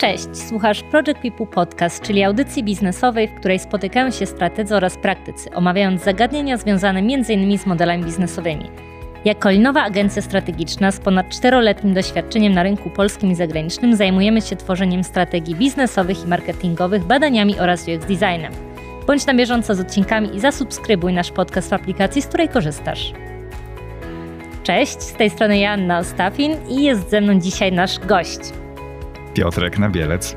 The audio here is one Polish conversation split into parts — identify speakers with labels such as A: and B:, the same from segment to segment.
A: Cześć, słuchasz Project People Podcast, czyli audycji biznesowej, w której spotykają się strategzy oraz praktycy, omawiając zagadnienia związane m.in. z modelami biznesowymi. Jako linowa agencja strategiczna z ponad czteroletnim doświadczeniem na rynku polskim i zagranicznym zajmujemy się tworzeniem strategii biznesowych i marketingowych, badaniami oraz UX designem. Bądź na bieżąco z odcinkami i zasubskrybuj nasz podcast w aplikacji, z której korzystasz. Cześć, z tej strony Joanna Ostafin i jest ze mną dzisiaj nasz gość.
B: Piotrek Nabielec.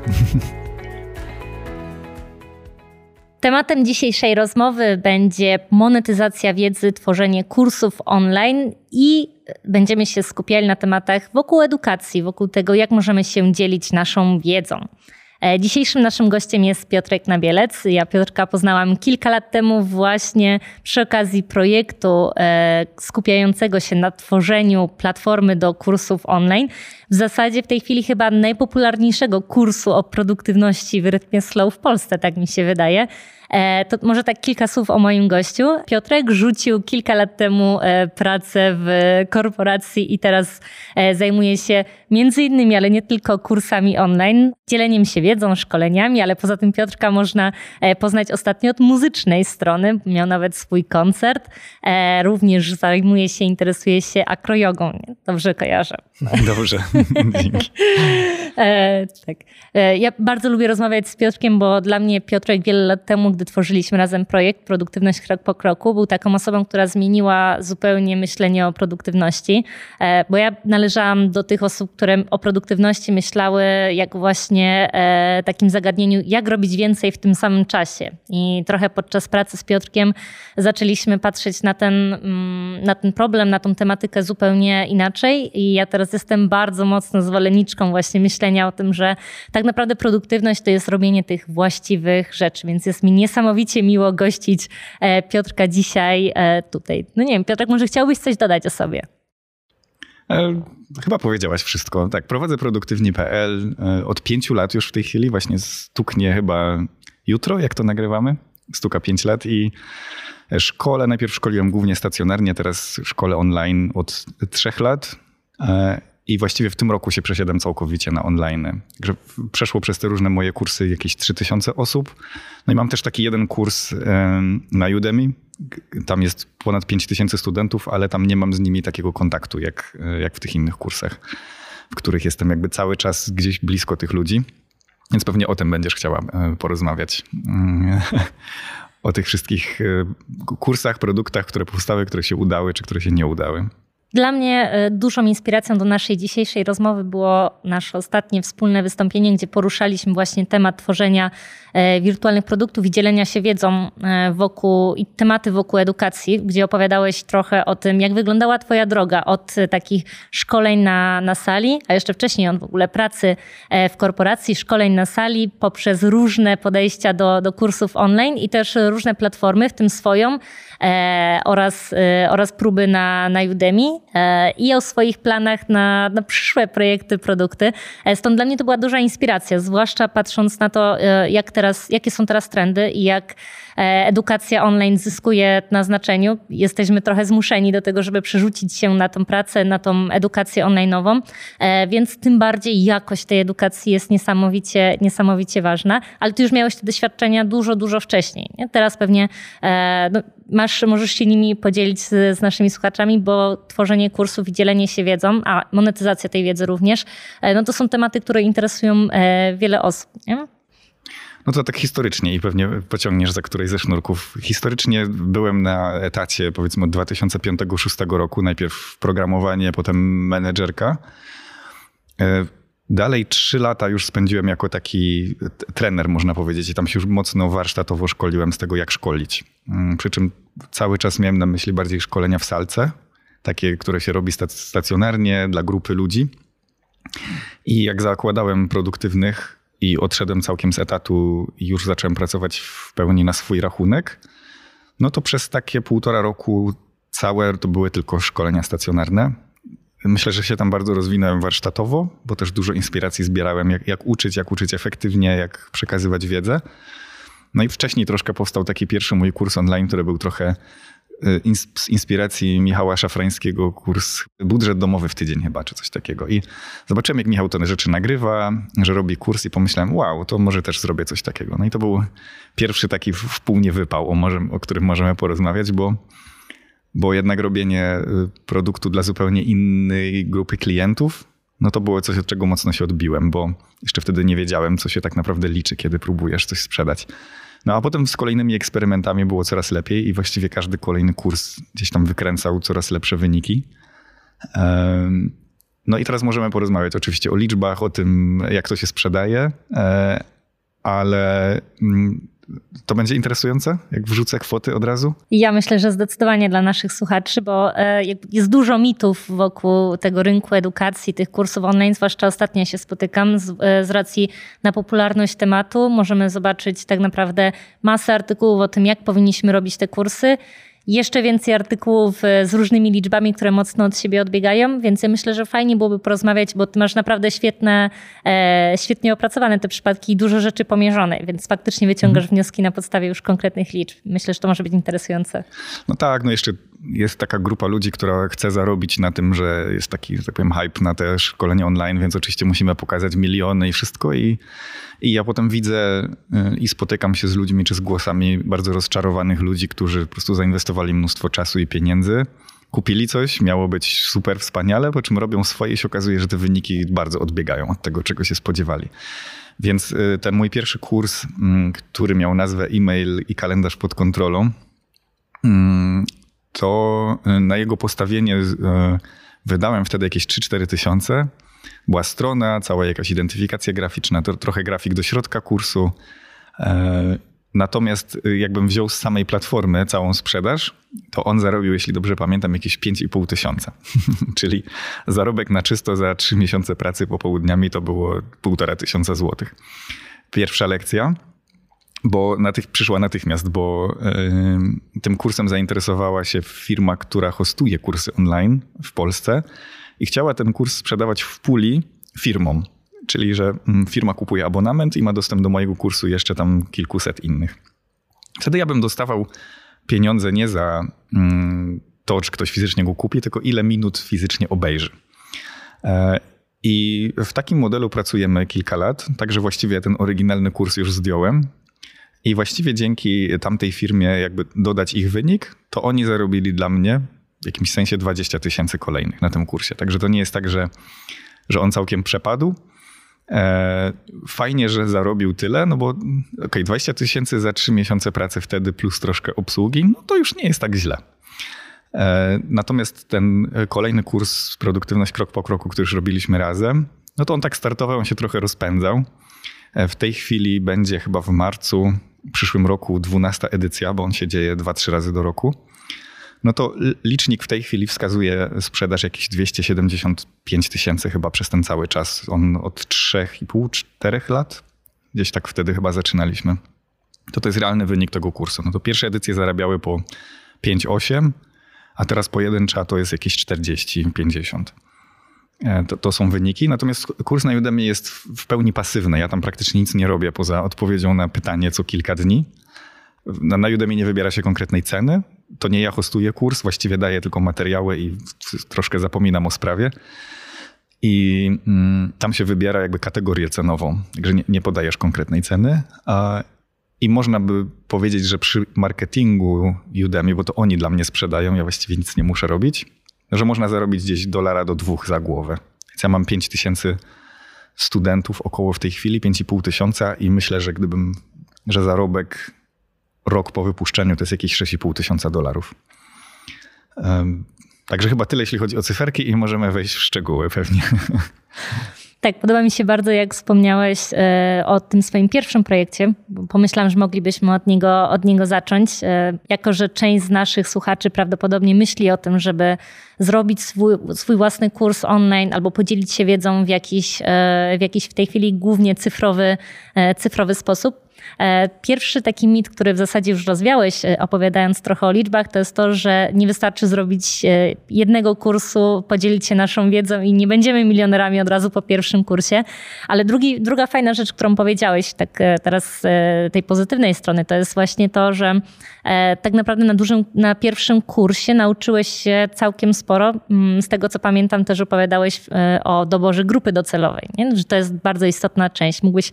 A: Tematem dzisiejszej rozmowy będzie monetyzacja wiedzy, tworzenie kursów online i będziemy się skupiali na tematach wokół edukacji, wokół tego, jak możemy się dzielić naszą wiedzą. E, dzisiejszym naszym gościem jest Piotrek Nabielec. Ja Piotrka poznałam kilka lat temu właśnie przy okazji projektu e, skupiającego się na tworzeniu platformy do kursów online. W zasadzie w tej chwili chyba najpopularniejszego kursu o produktywności w rytmie slow w Polsce, tak mi się wydaje. E, to może tak kilka słów o moim gościu. Piotrek rzucił kilka lat temu e, pracę w korporacji i teraz e, zajmuje się między innymi, ale nie tylko kursami online, dzieleniem się wiedzą, szkoleniami, ale poza tym Piotrka można poznać ostatnio od muzycznej strony. Miał nawet swój koncert. Również zajmuje się, interesuje się akrojogą. Dobrze kojarzę.
B: Dobrze, dzięki.
A: tak. Ja bardzo lubię rozmawiać z Piotrkiem, bo dla mnie Piotrek wiele lat temu, gdy tworzyliśmy razem projekt Produktywność krok po kroku, był taką osobą, która zmieniła zupełnie myślenie o produktywności, e, bo ja należałam do tych osób, które o produktywności myślały jak właśnie e, takim zagadnieniu, jak robić więcej w tym samym czasie. I trochę podczas pracy z Piotrkiem zaczęliśmy patrzeć na ten, mm, na ten problem, na tą tematykę zupełnie inaczej i ja teraz jestem bardzo mocno zwolenniczką właśnie myślenia o tym, że tak naprawdę produktywność to jest robienie tych właściwych rzeczy, więc jest mi niesamowicie miło gościć e, Piotrka dzisiaj e, tutaj. No nie wiem, Piotrek, może chciałbyś coś dodać o sobie?
B: E, chyba powiedziałaś wszystko. Tak, prowadzę produktywni.pl od pięciu lat już w tej chwili. Właśnie stuknie chyba jutro, jak to nagrywamy. Stuka pięć lat i szkole, najpierw szkoliłem głównie stacjonarnie, teraz szkole online od trzech lat. I właściwie w tym roku się przesiadam całkowicie na online. Także przeszło przez te różne moje kursy jakieś 3000 osób. No i mam też taki jeden kurs na Udemy. Tam jest ponad 5000 studentów, ale tam nie mam z nimi takiego kontaktu jak, jak w tych innych kursach, w których jestem jakby cały czas gdzieś blisko tych ludzi. Więc pewnie o tym będziesz chciała e, porozmawiać. o tych wszystkich e, kursach, produktach, które powstały, które się udały, czy które się nie udały.
A: Dla mnie e, dużą inspiracją do naszej dzisiejszej rozmowy było nasze ostatnie wspólne wystąpienie, gdzie poruszaliśmy właśnie temat tworzenia wirtualnych produktów i dzielenia się wiedzą e, wokół i tematy wokół edukacji, gdzie opowiadałeś trochę o tym, jak wyglądała Twoja droga od takich szkoleń na, na sali, a jeszcze wcześniej od w ogóle pracy w korporacji, szkoleń na sali, poprzez różne podejścia do, do kursów online i też różne platformy, w tym swoją oraz, oraz próby na, na Udemy. E, i o swoich planach na, na przyszłe projekty, produkty. E, stąd dla mnie to była duża inspiracja, zwłaszcza patrząc na to, e, jak teraz, jakie są teraz trendy i jak edukacja online zyskuje na znaczeniu. Jesteśmy trochę zmuszeni do tego, żeby przerzucić się na tą pracę, na tą edukację online'ową, więc tym bardziej jakość tej edukacji jest niesamowicie, niesamowicie ważna. Ale ty już miałeś te doświadczenia dużo, dużo wcześniej. Nie? Teraz pewnie no, masz, możesz się nimi podzielić z, z, naszymi słuchaczami, bo tworzenie kursów i dzielenie się wiedzą, a monetyzacja tej wiedzy również, e, no to są tematy, które interesują e, wiele osób. Nie?
B: No to tak historycznie i pewnie pociągniesz za którejś ze sznurków. Historycznie byłem na etacie powiedzmy od 2005-2006 roku. Najpierw programowanie, potem menedżerka. E, Dalej trzy lata już spędziłem jako taki trener, można powiedzieć, i tam się już mocno warsztatowo szkoliłem z tego, jak szkolić. Mm, przy czym cały czas miałem na myśli bardziej szkolenia w salce, takie, które się robi stacjonarnie dla grupy ludzi. I jak zakładałem produktywnych i odszedłem całkiem z etatu i już zacząłem pracować w pełni na swój rachunek, no to przez takie półtora roku całe to były tylko szkolenia stacjonarne Myślę, że się tam bardzo rozwinąłem warsztatowo, bo też dużo inspiracji zbierałem, jak, jak uczyć, jak uczyć efektywnie, jak przekazywać wiedzę. No i wcześniej troszkę powstał taki pierwszy mój kurs online, który był trochę z inspiracji Michała Szafrańskiego kurs Budżet domowy w tydzień chyba, czy coś takiego. I zobaczyłem, jak Michał te rzeczy nagrywa, że robi kurs i pomyślałem, wow, to może też zrobię coś takiego. No i to był pierwszy taki wpół niewypał, o, może, o którym możemy porozmawiać, bo, bo jednak robienie y, produktu dla zupełnie innej grupy klientów, no to było coś, od czego mocno się odbiłem, bo jeszcze wtedy nie wiedziałem, co się tak naprawdę liczy, kiedy próbujesz coś sprzedać. No a potem z kolejnymi eksperymentami było coraz lepiej i właściwie każdy kolejny kurs gdzieś tam wykręcał coraz lepsze wyniki. No i teraz możemy porozmawiać oczywiście o liczbach, o tym, jak to się sprzedaje, e, ale mm, to będzie interesujące, jak wrzucę kwoty od razu?
A: Ja myślę, że zdecydowanie dla naszych słuchaczy, bo e, jest dużo mitów wokół tego rynku edukacji, tych kursów online, zwłaszcza ostatnio się spotykam z, e, z racji na popularność tematu. Możemy zobaczyć tak naprawdę masę artykułów o tym, jak powinniśmy robić te kursy jeszcze więcej artykułów e, z różnymi liczbami, które mocno od siebie odbiegają, więc ja myślę, że fajnie byłoby porozmawiać, bo ty masz naprawdę świetne, e, świetnie opracowane te przypadki i dużo rzeczy pomierzone, więc faktycznie wyciągasz mhm. wnioski na podstawie już konkretnych liczb. Myślę, że to może być interesujące.
B: No tak, no jeszcze jest taka grupa ludzi, która chce zarobić na tym, że jest taki, że tak powiem, hype na te szkolenia online, więc oczywiście musimy pokazać miliony i wszystko i i ja potem widzę y, i spotykam się z ludźmi czy z głosami bardzo rozczarowanych ludzi, którzy po prostu zainwestowali mnóstwo czasu i pieniędzy. Kupili coś, miało być super wspaniale, po czym robią swoje i się okazuje, że te wyniki bardzo odbiegają od tego, czego się spodziewali. Więc y, ten mój pierwszy kurs, mm, który miał nazwę e-mail i kalendarz pod kontrolą, mm, to y, na jego postawienie wydałem wtedy jakieś 3-4 tysiące była strona, cała jakaś identyfikacja graficzna, trochę grafik do środka kursu. E, natomiast y, jakbym wziął z samej platformy całą sprzedaż, to on zarobił, jeśli dobrze pamiętam, jakieś 5,5 tysiąca. Czyli zarobek na czysto za 3 miesiące pracy popołudniami to było 1,5 tysiąca złotych. Pierwsza lekcja, bo natych, przyszła natychmiast, bo yy, tym kursem zainteresowała się firma, która hostuje kursy online w Polsce i chciała ten kurs sprzedawać w puli firmom. Czyli, że mm, firma kupuje abonament i ma dostęp do mojego kursu jeszcze tam kilkuset innych. Wtedy ja bym dostawał pieniądze nie za mm, to, czy ktoś fizycznie go kupi, tylko ile minut fizycznie obejrzy. E, I w takim modelu pracujemy kilka lat, także właściwie ten oryginalny kurs już zdjąłem. I właściwie dzięki tamtej firmie, jakby dodać ich wynik, to oni zarobili dla mnie w jakimś sensie 20 tysięcy kolejnych na tym kursie. Także to nie jest tak, że, że on całkiem przepadł. E, fajnie, że zarobił tyle, no bo okay, 20 tysięcy za 3 miesiące pracy wtedy plus troszkę obsługi, no to już nie jest tak źle. E, natomiast ten kolejny kurs Produktywność krok po kroku, który już robiliśmy razem, no to on tak startował, on się trochę rozpędzał. E, w tej chwili będzie chyba w marcu, przyszłym roku 12 edycja, bo on się dzieje 2-3 razy do roku no to licznik w tej chwili wskazuje sprzedaż jakieś 275 tysięcy chyba przez ten cały czas. On od 3,5-4 lat, gdzieś tak wtedy chyba zaczynaliśmy. To to jest realny wynik tego kursu. No to pierwsze edycje zarabiały po 5-8, a teraz pojedyncza to jest jakieś 40-50. E, to, to, są wyniki. Natomiast kurs na Udemy jest w pełni pasywny. Ja tam praktycznie nic nie robię poza odpowiedzią na pytanie co kilka dni. Na, na Udemy nie wybiera się konkretnej ceny. To nie ja hostuję kurs, właściwie daję tylko materiały i troszkę zapominam o sprawie. I mm, tam się wybiera jakby kategorię cenową, także nie, nie podajesz konkretnej ceny. A, I można by powiedzieć, że przy marketingu Udemy, bo to oni dla mnie sprzedają, ja właściwie nic nie muszę robić, że można zarobić gdzieś dolara do dwóch za głowę. Ja mam 5 tysięcy studentów około w tej chwili, 5,5 tysiąca i myślę, że gdybym, że zarobek rok po wypuszczeniu to jest jakieś 6,5 tysiąca dolarów. Także chyba tyle, jeśli chodzi o cyferki i możemy wejść w szczegóły pewnie.
A: Tak, podoba mi się bardzo, jak wspomniałeś e, o tym swoim pierwszym projekcie. Pomyślałam, że moglibyśmy od niego, od niego zacząć. E, jako, że część z naszych słuchaczy prawdopodobnie myśli o tym, żeby zrobić swój, swój własny kurs online albo podzielić się wiedzą w jakiś, w jakiś w tej chwili głównie cyfrowy, cyfrowy sposób. E, pierwszy taki mit, który w zasadzie już rozwiałeś, e, opowiadając trochę o liczbach, to jest to, że nie wystarczy zrobić e, jednego kursu, podzielić się naszą wiedzą i nie będziemy milionerami od razu po pierwszym kursie. Ale drugi, druga fajna rzecz, którą powiedziałeś, tak teraz tej pozytywnej strony, to jest właśnie to, że tak naprawdę na, dużym, na pierwszym kursie nauczyłeś się całkiem sporo. Mm, z tego co pamiętam, też opowiadałeś o doborze grupy docelowej, nie? że to jest bardzo istotna część. Mógłbyś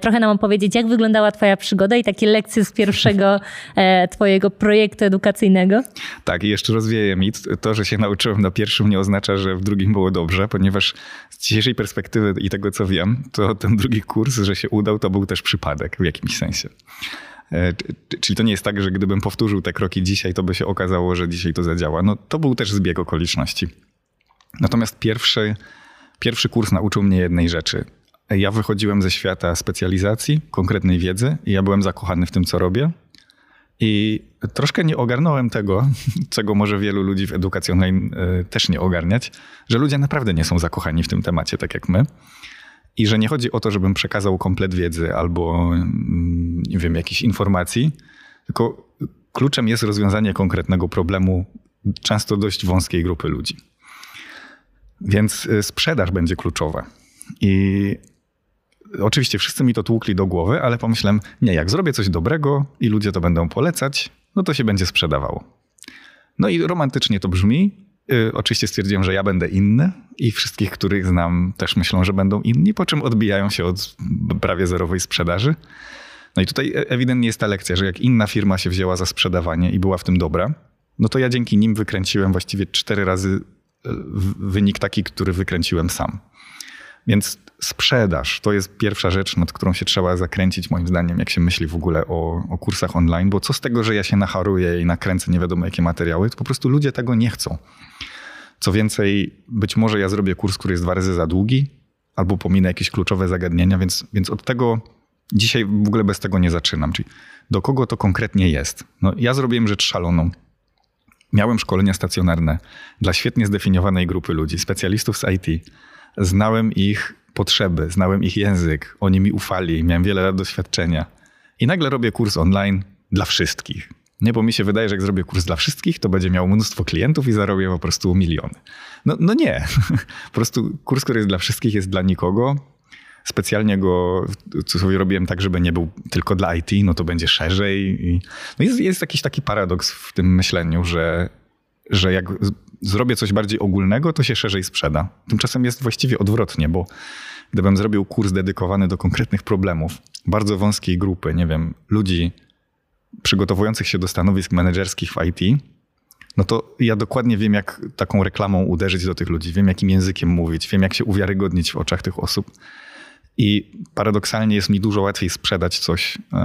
A: trochę nam opowiedzieć, jak wyglądała Twoja przygoda i takie lekcje z pierwszego e, Twojego projektu edukacyjnego?
B: Tak, i jeszcze rozwieję mit. To, że się nauczyłem na pierwszym, nie oznacza, że w drugim było dobrze, ponieważ z dzisiejszej perspektywy i tego, co wiem, to ten drugi kurs, że się udał, to był też przypadek w jakimś sensie. E, czyli to nie jest tak, że gdybym powtórzył te kroki dzisiaj, to by się okazało, że dzisiaj to zadziała. No to był też zbieg okoliczności. Natomiast pierwszy, pierwszy kurs nauczył mnie jednej rzeczy. Ja wychodziłem ze świata specjalizacji, konkretnej wiedzy i ja byłem zakochany w tym, co robię. I troszkę nie ogarnąłem tego, czego może wielu ludzi w edukacji online e, też nie ogarniać, że ludzie naprawdę nie są zakochani w tym temacie, tak jak my. I że nie chodzi o to, żebym przekazał komplet wiedzy albo mm, nie wiem, jakichś informacji, tylko kluczem jest rozwiązanie konkretnego problemu często dość wąskiej grupy ludzi. Więc e, sprzedaż będzie kluczowa. I oczywiście wszyscy mi to tłukli do głowy, ale pomyślałem, nie, jak zrobię coś dobrego i ludzie to będą polecać, no to się będzie sprzedawało. No i romantycznie to brzmi. Yy, oczywiście stwierdziłem, że ja będę inny i wszystkich, których znam, też myślą, że będą inni, po czym odbijają się od prawie zerowej sprzedaży. No i tutaj e, ewidentnie jest ta lekcja, że jak inna firma się wzięła za sprzedawanie i była w tym dobra, no to ja dzięki nim wykręciłem właściwie cztery razy e, wynik taki, który wykręciłem sam. Więc sprzedaż to jest pierwsza rzecz, nad którą się trzeba zakręcić, moim zdaniem, jak się myśli w ogóle o, o kursach online, bo co z tego, że ja się nacharuję i nakręcę nie wiadomo jakie materiały, to po prostu ludzie tego nie chcą. Co więcej, być może ja zrobię kurs, który jest dwa razy za długi, albo pominę jakieś kluczowe zagadnienia, więc, więc od tego dzisiaj w ogóle bez tego nie zaczynam. Czyli do kogo to konkretnie jest? No, ja zrobiłem rzecz szaloną. Miałem szkolenia stacjonarne dla świetnie zdefiniowanej grupy ludzi, specjalistów z IT znałem ich potrzeby, znałem ich język, oni mi ufali, miałem wiele lat doświadczenia. I nagle robię kurs online dla wszystkich. Nie, bo mi się wydaje, że jak zrobię kurs dla wszystkich, to będzie miał mnóstwo klientów i zarobię po prostu miliony. No, no nie. Po prostu kurs, który jest dla wszystkich, jest dla nikogo. Specjalnie go sobie robiłem tak, żeby nie był tylko dla IT, no to będzie szerzej. No jest, jest jakiś taki paradoks w tym myśleniu, że, że jak zrobię coś bardziej ogólnego, to się szerzej sprzeda. Tymczasem jest właściwie odwrotnie, bo gdybym zrobił kurs dedykowany do konkretnych problemów, bardzo wąskiej grupy, nie wiem, ludzi przygotowujących się do stanowisk menedżerskich w IT, no to ja dokładnie wiem, jak taką reklamą uderzyć do tych ludzi, wiem, jakim językiem mówić, wiem, jak się uwiarygodnić w oczach tych osób. I paradoksalnie jest mi dużo łatwiej sprzedać coś yy,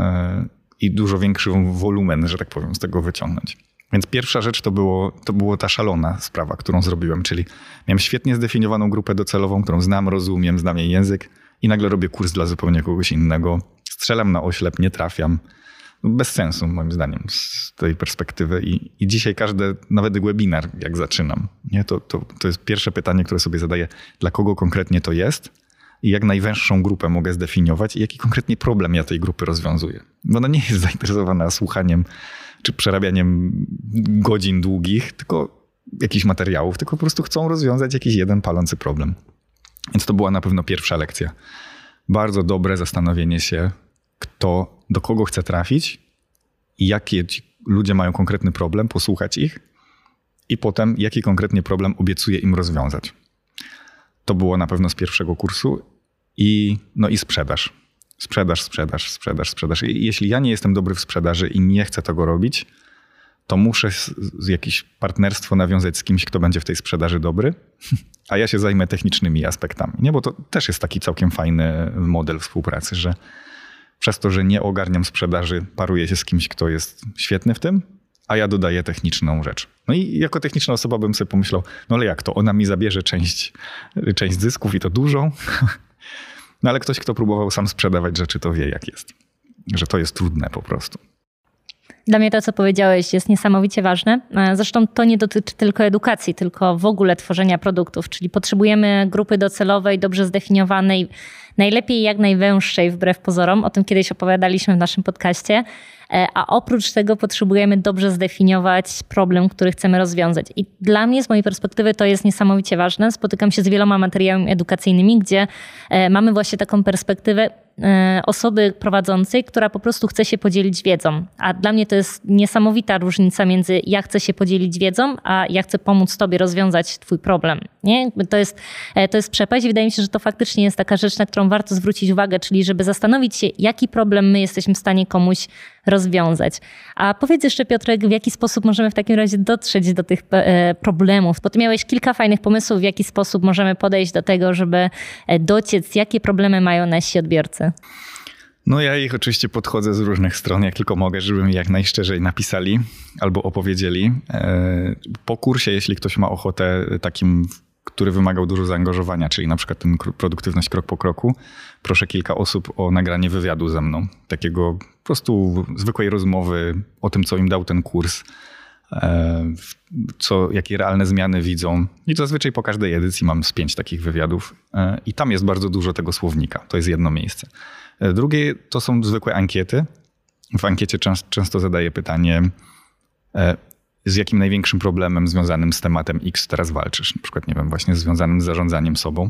B: i dużo większy wolumen, że tak powiem, z tego wyciągnąć. Więc pierwsza rzecz to, było, to było ta szalona sprawa, którą zrobiłem, czyli miałem świetnie zdefiniowaną grupę docelową, którą znam, rozumiem, znam jej język i nagle robię kurs dla zupełnie kogoś innego. Strzelam na oślep, nie trafiam. Bez sensu, moim zdaniem, z tej perspektywy. I, i dzisiaj każdy, nawet webinar, jak zaczynam, nie? To, to, to jest pierwsze pytanie, które sobie zadaję, dla kogo konkretnie to jest i jak najwęższą grupę mogę zdefiniować i jaki konkretnie problem ja tej grupy rozwiązuję. Bo ona nie jest zainteresowana słuchaniem czy przerabianiem godzin długich, tylko jakichś materiałów, tylko po prostu chcą rozwiązać jakiś jeden palący problem. Więc to była na pewno pierwsza lekcja. Bardzo dobre zastanowienie się, kto, do kogo chce trafić jakie ludzie mają konkretny problem, posłuchać ich i potem jaki konkretnie problem obiecuję im rozwiązać. To było na pewno z pierwszego kursu i, no i sprzedaż. Sprzedaż, sprzedaż, sprzedaż, sprzedaż. I jeśli ja nie jestem dobry w sprzedaży i nie chcę tego robić, to muszę z, z jakieś partnerstwo nawiązać z kimś, kto będzie w tej sprzedaży dobry, a ja się zajmę technicznymi aspektami. Nie, bo to też jest taki całkiem fajny model współpracy, że przez to, że nie ogarniam sprzedaży, paruję się z kimś, kto jest świetny w tym, a ja dodaję techniczną rzecz. No i jako techniczna osoba bym sobie pomyślał, no ale jak to? Ona mi zabierze część, część zysków i to dużą, No ale ktoś, kto próbował sam sprzedawać rzeczy, to wie, jak jest. Że to jest trudne po prostu.
A: Dla mnie to, co powiedziałeś, jest niesamowicie ważne. E, zresztą to nie dotyczy tylko edukacji, tylko w ogóle tworzenia produktów, czyli potrzebujemy grupy docelowej, dobrze zdefiniowanej, najlepiej jak najwęższej wbrew pozorom. O tym kiedyś opowiadaliśmy w naszym podcaście. E, a oprócz tego potrzebujemy dobrze zdefiniować problem, który chcemy rozwiązać. I dla mnie, z mojej perspektywy, to jest niesamowicie ważne. Spotykam się z wieloma materiałami edukacyjnymi, gdzie e, mamy właśnie taką perspektywę E, osoby prowadzącej, która po prostu chce się podzielić wiedzą. A dla mnie to jest niesamowita różnica między ja chcę się podzielić wiedzą, a ja chcę pomóc tobie rozwiązać twój problem. Nie? To, jest, to jest przepaść wydaje mi się, że to faktycznie jest taka rzecz, na którą warto zwrócić uwagę, czyli żeby zastanowić się, jaki problem my jesteśmy w stanie komuś rozwiązać. A powiedz jeszcze Piotrek, w jaki sposób możemy w takim razie dotrzeć do tych e, problemów? Bo ty miałeś kilka fajnych pomysłów, w jaki sposób możemy podejść do tego, żeby dociec, jakie problemy mają nasi odbiorcy.
B: No ja ich oczywiście podchodzę z różnych stron, jak tylko mogę, żeby mi jak najszczerzej napisali albo opowiedzieli. E, po kursie, jeśli ktoś ma ochotę takim, który wymagał dużo zaangażowania, czyli na przykład ten produktywność krok po kroku, proszę kilka osób o nagranie wywiadu ze mną. Takiego po prostu zwykłej rozmowy o tym, co im dał ten kurs, e, co, jakie realne zmiany widzą. I zazwyczaj po każdej edycji mam z pięć takich wywiadów e, i tam jest bardzo dużo tego słownika. To jest jedno miejsce. E, drugie to są zwykłe ankiety. W ankiecie często zadaję pytanie, z jakim największym problemem związanym z tematem X teraz walczysz? Na przykład, nie wiem, właśnie związanym z zarządzaniem sobą.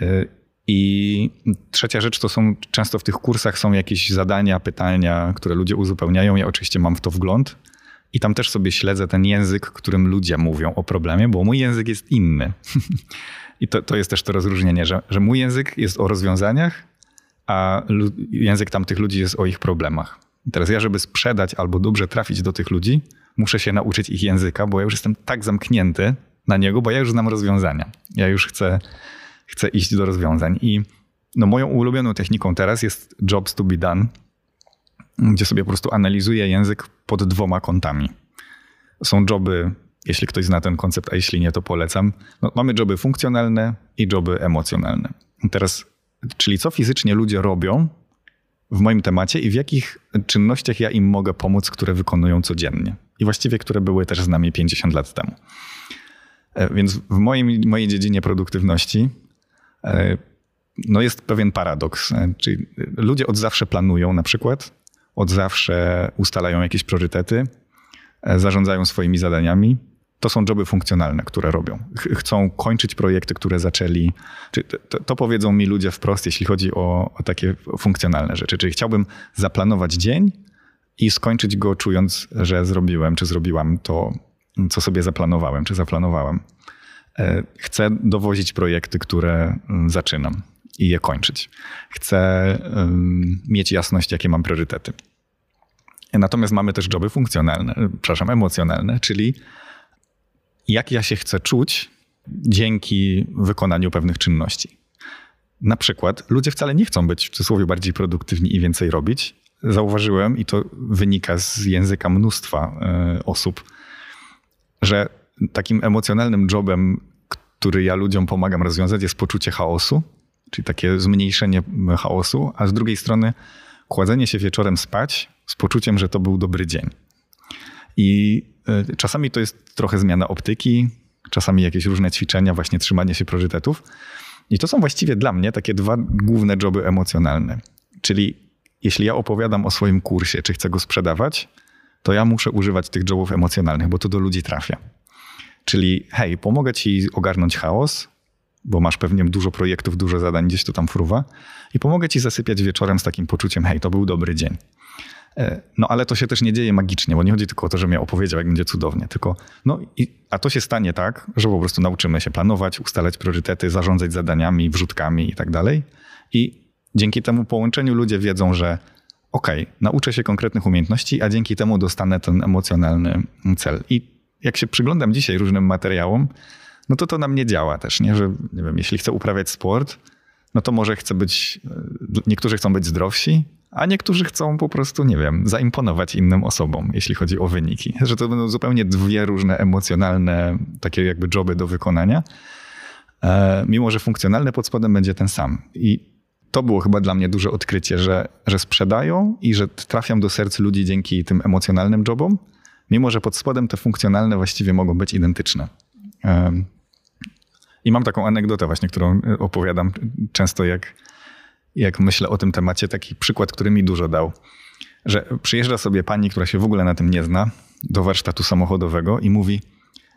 B: E, I trzecia rzecz to są często w tych kursach są jakieś zadania, pytania, które ludzie uzupełniają. Ja oczywiście mam w to wgląd i tam też sobie śledzę ten język, którym ludzie mówią o problemie, bo mój język jest inny. I to, to jest też to rozróżnienie, że, że mój język jest o rozwiązaniach, a język tamtych ludzi jest o ich problemach. I teraz ja, żeby sprzedać albo dobrze trafić do tych ludzi, muszę się nauczyć ich języka, bo ja już jestem tak zamknięty na niego, bo ja już znam rozwiązania. Ja już chcę, chcę iść do rozwiązań. I no, moją ulubioną techniką teraz jest jobs to be done, gdzie sobie po prostu analizuję język pod dwoma kątami. Są joby, jeśli ktoś zna ten koncept, a jeśli nie, to polecam. No, mamy joby funkcjonalne i joby emocjonalne. Teraz czyli co fizycznie ludzie robią w moim temacie i w jakich czynnościach ja im mogę pomóc, które wykonują codziennie. I właściwie, które były też z nami 50 lat temu. E, więc w moim, mojej dziedzinie produktywności e, no jest pewien paradoks. E, czyli ludzie od zawsze planują na przykład, od zawsze ustalają jakieś priorytety, zarządzają swoimi zadaniami, to są joby funkcjonalne, które robią. Ch chcą kończyć projekty, które zaczęli. To, to, powiedzą mi ludzie wprost, jeśli chodzi o, o takie funkcjonalne rzeczy. Czyli chciałbym zaplanować dzień i skończyć go czując, że zrobiłem czy zrobiłam to, co sobie zaplanowałem czy zaplanowałem. E, chcę dowozić projekty, które mm, zaczynam i je kończyć. Chcę um, mieć jasność, jakie mam priorytety. Natomiast mamy też joby funkcjonalne, przepraszam, emocjonalne, czyli jak ja się chcę czuć dzięki wykonaniu pewnych czynności. Na przykład ludzie wcale nie chcą być w cudzysłowie bardziej produktywni i więcej robić. Zauważyłem, i to wynika z języka mnóstwa y, osób, że takim emocjonalnym jobem, który ja ludziom pomagam rozwiązać, jest poczucie chaosu, czyli takie zmniejszenie chaosu, a z drugiej strony kładzenie się wieczorem spać z poczuciem, że to był dobry dzień. I e, czasami to jest trochę zmiana optyki, czasami jakieś różne ćwiczenia, właśnie trzymanie się priorytetów. I to są właściwie dla mnie takie dwa główne joby emocjonalne. Czyli jeśli ja opowiadam o swoim kursie, czy chcę go sprzedawać, to ja muszę używać tych jobów emocjonalnych, bo to do ludzi trafia. Czyli hej, pomogę ci ogarnąć chaos, bo masz pewnie dużo projektów, dużo zadań, gdzieś to tam fruwa i pomogę ci zasypiać wieczorem z takim poczuciem, hej, to był dobry dzień. E, no ale to się też nie dzieje magicznie, bo nie chodzi tylko o to, że mnie opowiedział, jak będzie cudownie, tylko no i, a to się stanie tak, że po prostu nauczymy się planować, ustalać priorytety, zarządzać zadaniami, wrzutkami i tak dalej. I dzięki temu połączeniu ludzie wiedzą, że okay, nauczę się konkretnych umiejętności, a dzięki temu dostanę ten emocjonalny cel. I jak się przyglądam dzisiaj różnym materiałom, no to to na mnie działa też, nie? że nie wiem, jeśli chcę uprawiać sport, no to może chcę być, e, niektórzy chcą być zdrowsi, a niektórzy chcą po prostu, nie wiem, zaimponować innym osobom, jeśli chodzi o wyniki. Że to będą zupełnie dwie różne emocjonalne, takie jakby joby do wykonania, e, mimo że funkcjonalny pod spodem będzie ten sam. I to było chyba dla mnie duże odkrycie, że, że sprzedają i że trafiam do serc ludzi dzięki tym emocjonalnym jobom, mimo że pod spodem te funkcjonalne właściwie mogą być identyczne. I mam taką anegdotę właśnie, którą opowiadam często, jak, jak myślę o tym temacie. Taki przykład, który mi dużo dał. Że przyjeżdża sobie pani, która się w ogóle na tym nie zna, do warsztatu samochodowego i mówi: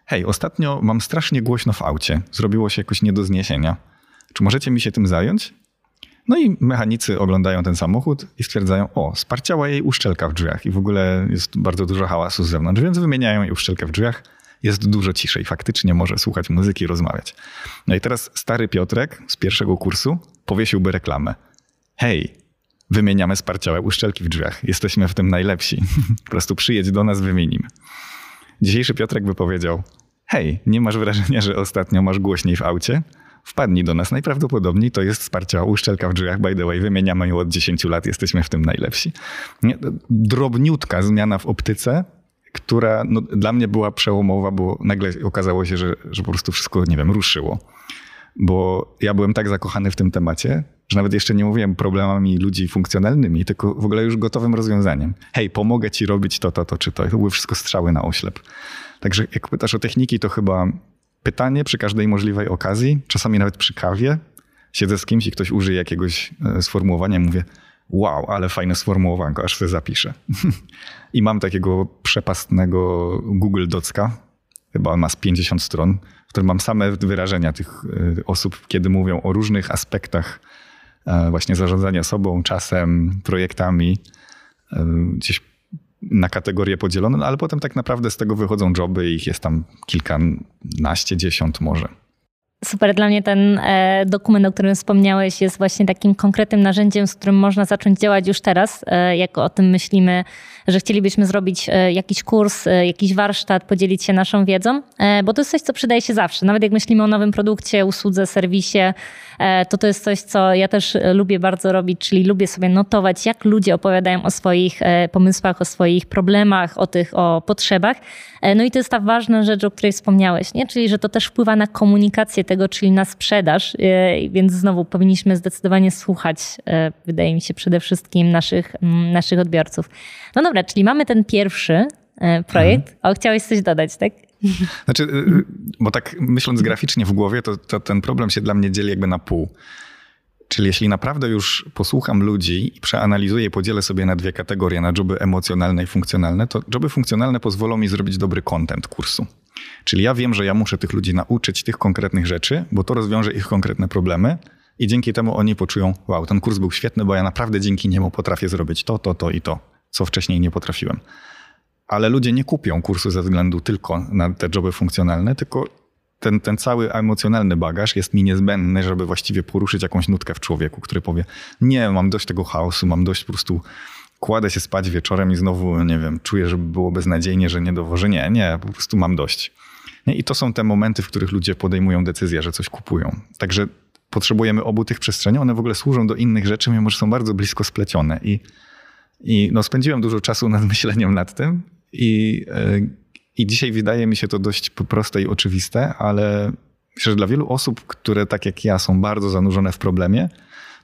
B: Hej, ostatnio mam strasznie głośno w aucie. Zrobiło się jakoś nie do zniesienia. Czy możecie mi się tym zająć? No i mechanicy oglądają ten samochód i stwierdzają, o, sparciała jej uszczelka w drzwiach i w ogóle jest bardzo dużo hałasu z zewnątrz, więc wymieniają jej uszczelkę w drzwiach. Jest dużo ciszej, faktycznie może słuchać muzyki rozmawiać. No i teraz stary Piotrek z pierwszego kursu powiesiłby reklamę. Hej, wymieniamy sparciałe uszczelki w drzwiach. Jesteśmy w tym najlepsi. po prostu przyjedź do nas, wymienimy. Dzisiejszy Piotrek by powiedział, hej, nie masz wrażenia, że ostatnio masz głośniej w aucie? Wpadnij do nas. Najprawdopodobniej to jest wsparcie uszczelka w drzwiach, by the way. Wymieniamy ją od 10 lat, jesteśmy w tym najlepsi. Drobniutka zmiana w optyce, która no, dla mnie była przełomowa, bo nagle okazało się, że, że po prostu wszystko, nie wiem, ruszyło. Bo ja byłem tak zakochany w tym temacie, że nawet jeszcze nie mówiłem problemami ludzi funkcjonalnymi, tylko w ogóle już gotowym rozwiązaniem. Hej, pomogę ci robić to, to, to czy to. I to były wszystko strzały na oślep. Także jak pytasz o techniki, to chyba pytanie przy każdej możliwej okazji, czasami nawet przy kawie. Siedzę z kimś i ktoś użyje jakiegoś e, sformułowania, mówię, wow, ale fajne sformułowanko, aż sobie zapiszę. I mam takiego przepastnego Google Docka, chyba on ma z 50 stron, w którym mam same wyrażenia tych e, osób, kiedy mówią o różnych aspektach e, właśnie zarządzania sobą, czasem, projektami. Gdzieś na kategorie podzielone, ale potem tak naprawdę z tego wychodzą joby i ich jest tam kilkanaście, dziesiąt może.
A: Super, dla mnie ten e, dokument, o którym wspomniałeś, jest właśnie takim konkretnym narzędziem, z którym można zacząć działać już teraz, e, jak o tym myślimy, że chcielibyśmy zrobić e, jakiś kurs, e, jakiś warsztat, podzielić się naszą wiedzą, e, bo to jest coś, co przydaje się zawsze. Nawet jak myślimy o nowym produkcie, usłudze, serwisie, to to jest coś, co ja też lubię bardzo robić, czyli lubię sobie notować, jak ludzie opowiadają o swoich pomysłach, o swoich problemach, o tych, o potrzebach. No i to jest ta ważna rzecz, o której wspomniałeś, nie? czyli że to też wpływa na komunikację tego, czyli na sprzedaż, więc znowu powinniśmy zdecydowanie słuchać, wydaje mi się, przede wszystkim naszych, naszych odbiorców. No dobra, czyli mamy ten pierwszy e, projekt. Mhm. O, chciałeś coś dodać, tak?
B: Znaczy, bo tak myśląc graficznie w głowie, to, to ten problem się dla mnie dzieli jakby na pół. Czyli jeśli naprawdę już posłucham ludzi i przeanalizuję i podzielę sobie na dwie kategorie, na joby emocjonalne i funkcjonalne, to joby funkcjonalne pozwolą mi zrobić dobry content kursu. Czyli ja wiem, że ja muszę tych ludzi nauczyć tych konkretnych rzeczy, bo to rozwiąże ich konkretne problemy i dzięki temu oni poczują, wow, ten kurs był świetny, bo ja naprawdę dzięki niemu potrafię zrobić to, to, to i to, co wcześniej nie potrafiłem. Ale ludzie nie kupią kursu ze względu tylko na te joby funkcjonalne, tylko ten, ten cały emocjonalny bagaż jest mi niezbędny, żeby właściwie poruszyć jakąś nutkę w człowieku, który powie: Nie, mam dość tego chaosu, mam dość po prostu. Kładę się spać wieczorem i znowu, nie wiem, czuję, że było beznadziejnie, że nie dowożę. Nie, nie, po prostu mam dość. I to są te momenty, w których ludzie podejmują decyzję, że coś kupują. Także potrzebujemy obu tych przestrzeni. One w ogóle służą do innych rzeczy, mimo że są bardzo blisko splecione. I, i no, spędziłem dużo czasu nad myśleniem nad tym. I, yy, I dzisiaj wydaje mi się to dość proste i oczywiste, ale myślę, że dla wielu osób, które tak jak ja są bardzo zanurzone w problemie,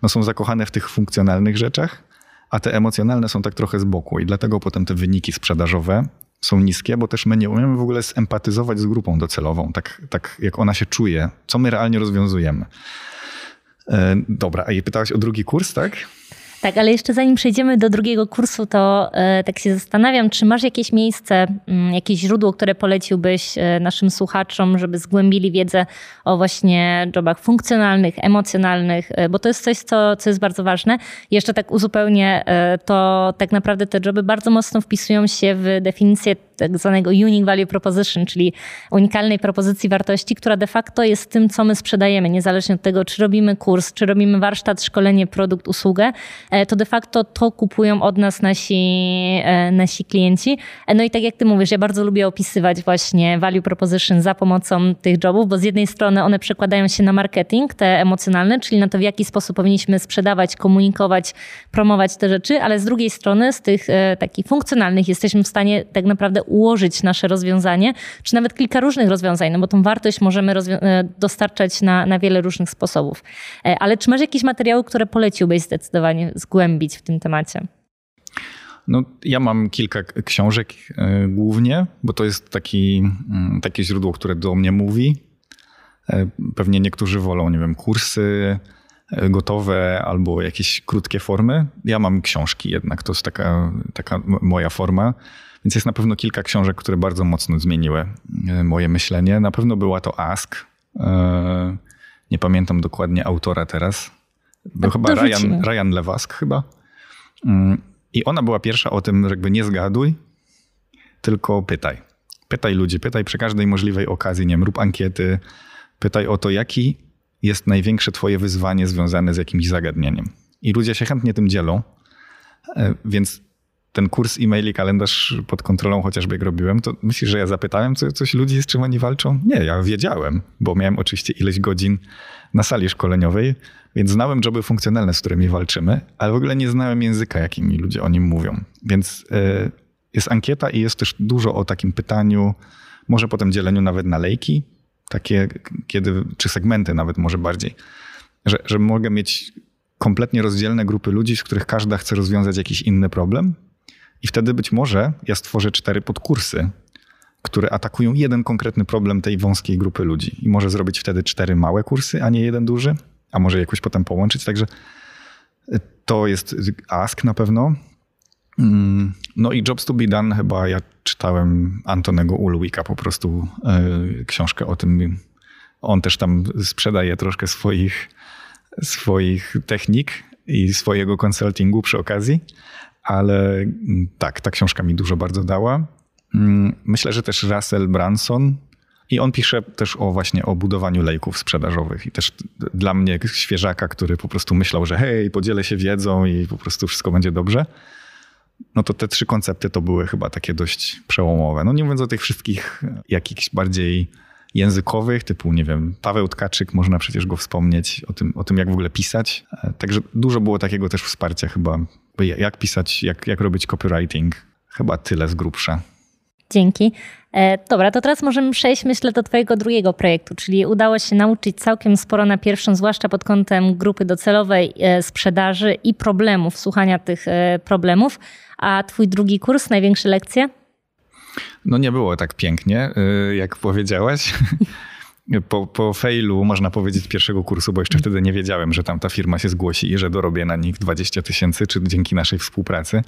B: no są zakochane w tych funkcjonalnych rzeczach, a te emocjonalne są tak trochę z boku. I dlatego potem te wyniki sprzedażowe są niskie, bo też my nie umiemy w ogóle zempatyzować z grupą docelową, tak, tak jak ona się czuje, co my realnie rozwiązujemy. E, dobra, a jej pytałaś o drugi kurs, tak?
A: Tak, ale jeszcze zanim przejdziemy do drugiego kursu, to e, tak się zastanawiam, czy masz jakieś miejsce, mm, jakieś źródło, które poleciłbyś e, naszym słuchaczom, żeby zgłębili wiedzę o właśnie jobach funkcjonalnych, emocjonalnych, e, bo to jest coś, co, co jest bardzo ważne. Jeszcze tak uzupełnię, to tak naprawdę te joby bardzo mocno wpisują się w definicję tak zwanego unique value proposition, czyli unikalnej propozycji wartości, która de facto jest tym, co my sprzedajemy, niezależnie od tego, czy robimy kurs, czy robimy warsztat, szkolenie, produkt, usługę, e, to de facto to kupują od nas nasi, e, nasi klienci. E, no i tak jak ty mówisz, ja bardzo lubię opisywać właśnie value proposition za pomocą tych jobów, bo z jednej strony one przekładają się na marketing, te emocjonalne, czyli na to, w jaki sposób powinniśmy sprzedawać, komunikować, promować te rzeczy, ale z drugiej strony z tych takich funkcjonalnych jesteśmy w stanie tak naprawdę ułożyć nasze rozwiązanie, czy nawet kilka różnych rozwiązań, no bo tą wartość możemy e, dostarczać na, na wiele różnych sposobów. E, ale czy masz jakieś materiały, które poleciłbyś zdecydowanie zgłębić w tym temacie?
B: No, ja mam kilka książek e, głównie, bo to jest taki, mm, takie źródło, które do mnie mówi. Pewnie niektórzy wolą, nie wiem, kursy, gotowe albo jakieś krótkie formy. Ja mam książki jednak, to jest taka, taka moja forma. Więc jest na pewno kilka książek, które bardzo mocno zmieniły e, moje myślenie. Na pewno była to Ask. E, nie pamiętam dokładnie autora teraz. Był tak, chyba Ryan, Ryan Lewask chyba. Mm, I ona była pierwsza o tym, że jakby nie zgaduj, tylko pytaj. Pytaj ludzi, pytaj przy każdej możliwej okazji, nie wiem, rób ankiety, pytaj o to, jaki jest największe twoje wyzwanie związane z jakimś zagadnieniem. I ludzie się chętnie tym dzielą, e, więc ten kurs e-maili, kalendarz pod kontrolą chociażby jak robiłem, to myślisz, że ja zapytałem co, coś ludzi, z czym oni walczą? Nie, ja wiedziałem, bo miałem oczywiście ileś godzin na sali szkoleniowej, więc znałem joby funkcjonalne, z którymi walczymy, ale w ogóle nie znałem języka, jakimi ludzie o nim mówią. Więc y, jest ankieta i jest też dużo o takim pytaniu, może potem dzieleniu nawet na lejki, takie, kiedy, czy segmenty nawet może bardziej, że, że mogę mieć kompletnie rozdzielne grupy ludzi, z których każda chce rozwiązać jakiś inny problem. I wtedy być może ja stworzę cztery podkursy, które atakują jeden konkretny problem tej wąskiej grupy ludzi. I może zrobić wtedy cztery małe kursy, a nie jeden duży, a może jakoś potem połączyć. Także to jest ask na pewno. Mm, no i Jobs to be done chyba ja czytałem Antonego Ulwika po prostu e, książkę o tym. On też tam sprzedaje troszkę swoich, swoich technik i swojego konsultingu przy okazji, ale mm, tak, ta książka mi dużo bardzo dała. Mm, myślę, że też Russell Branson i on pisze też o właśnie o budowaniu lejków sprzedażowych i też dla mnie świeżaka, który po prostu myślał, że hej, podzielę się wiedzą i po prostu wszystko będzie dobrze no to te trzy koncepty to były chyba takie dość przełomowe. No nie mówiąc o tych wszystkich jakichś bardziej językowych, typu, nie wiem, Paweł Tkaczyk, można przecież go wspomnieć, o tym, o tym jak w ogóle pisać. E, także dużo było takiego też wsparcia chyba, jak pisać, jak, jak robić copywriting. Chyba tyle z grubsza.
A: Dzięki. E, dobra, to teraz możemy przejść, myślę, do Twojego drugiego projektu, czyli udało się nauczyć całkiem sporo na pierwszym, zwłaszcza pod kątem grupy docelowej, e, sprzedaży i problemów, słuchania tych e, problemów. A Twój drugi kurs, największe lekcje?
B: No nie było tak pięknie, jak powiedziałaś. Po, po failu, można powiedzieć, pierwszego kursu, bo jeszcze wtedy nie wiedziałem, że tam ta firma się zgłosi i że dorobię na nich 20 tysięcy, czy dzięki naszej współpracy.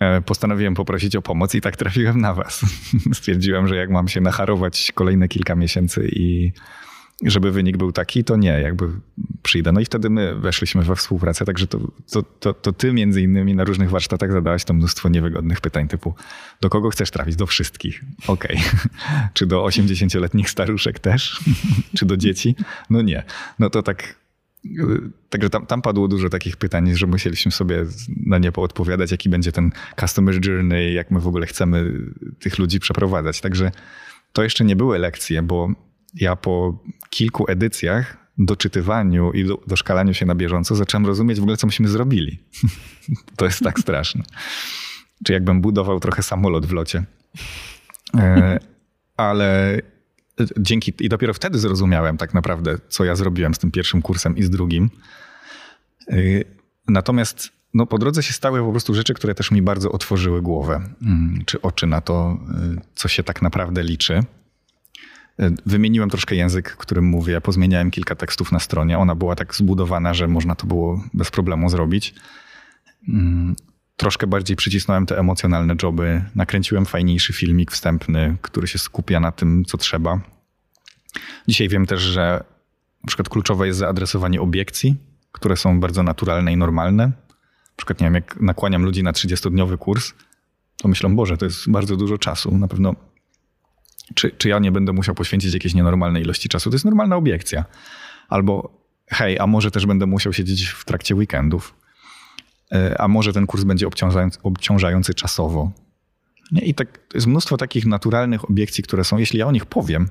B: E, postanowiłem poprosić o pomoc i tak trafiłem na was. Stwierdziłem, że jak mam się nacharować kolejne kilka miesięcy i żeby wynik był taki, to nie, jakby przyjdę. No i wtedy my weszliśmy we współpracę, także to, to, to, to ty między innymi na różnych warsztatach zadałaś to mnóstwo niewygodnych pytań typu do kogo chcesz trafić? Do wszystkich. Okej. Okay. Czy do 80-letnich staruszek też? Czy do dzieci? No nie. No to tak Także tam, tam padło dużo takich pytań, że musieliśmy sobie na nie poodpowiadać, jaki będzie ten customer journey, jak my w ogóle chcemy tych ludzi przeprowadzać. Także to jeszcze nie były lekcje, bo ja po kilku edycjach, doczytywaniu i do, doszkalaniu się na bieżąco, zacząłem rozumieć w ogóle, co myśmy zrobili. to jest tak straszne. Czy jakbym budował trochę samolot w locie. E, ale dzięki, i dopiero wtedy zrozumiałem tak naprawdę, co ja zrobiłem z tym pierwszym kursem i z drugim. Y, natomiast no, po drodze się stały po prostu rzeczy, które też mi bardzo otworzyły głowę, mm, czy oczy na to, y, co się tak naprawdę liczy. Wymieniłem troszkę język, którym mówię, pozmieniałem kilka tekstów na stronie. Ona była tak zbudowana, że można to było bez problemu zrobić. Mm, troszkę bardziej przycisnąłem te emocjonalne joby. Nakręciłem fajniejszy filmik wstępny, który się skupia na tym, co trzeba. Dzisiaj wiem też, że na przykład kluczowe jest zaadresowanie obiekcji, które są bardzo naturalne i normalne. Na przykład, nie wiem, jak nakłaniam ludzi na 30-dniowy kurs, to myślą, Boże, to jest bardzo dużo czasu. Na pewno, czy, czy ja nie będę musiał poświęcić jakiejś nienormalnej ilości czasu? To jest normalna obiekcja. Albo, hej, a może też będę musiał siedzieć w trakcie weekendów E, a może ten kurs będzie obciążający, obciążający czasowo. I tak, jest mnóstwo takich naturalnych obiekcji, które są, jeśli ja o nich powiem,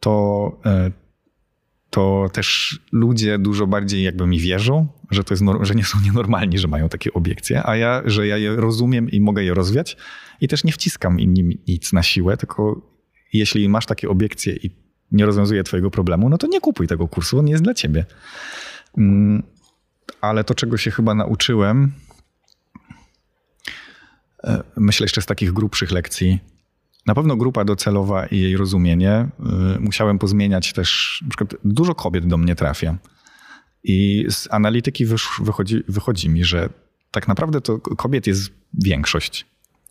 B: to, e, to też ludzie dużo bardziej jakby mi wierzą, że, to jest, że nie są nienormalni, że mają takie obiekcje, a ja, że ja je rozumiem i mogę je rozwiać i też nie wciskam im nic na siłę, tylko jeśli masz takie obiekcje i nie rozwiązuje twojego problemu, no to nie kupuj tego kursu, on nie jest dla ciebie. Mm, ale to, czego się chyba nauczyłem, e, myślę jeszcze z takich grubszych lekcji, na pewno grupa docelowa i jej rozumienie. Y, musiałem pozmieniać też, na przykład dużo kobiet do mnie trafia. I z analityki wychodzi, wychodzi mi, że tak naprawdę to kobiet jest większość.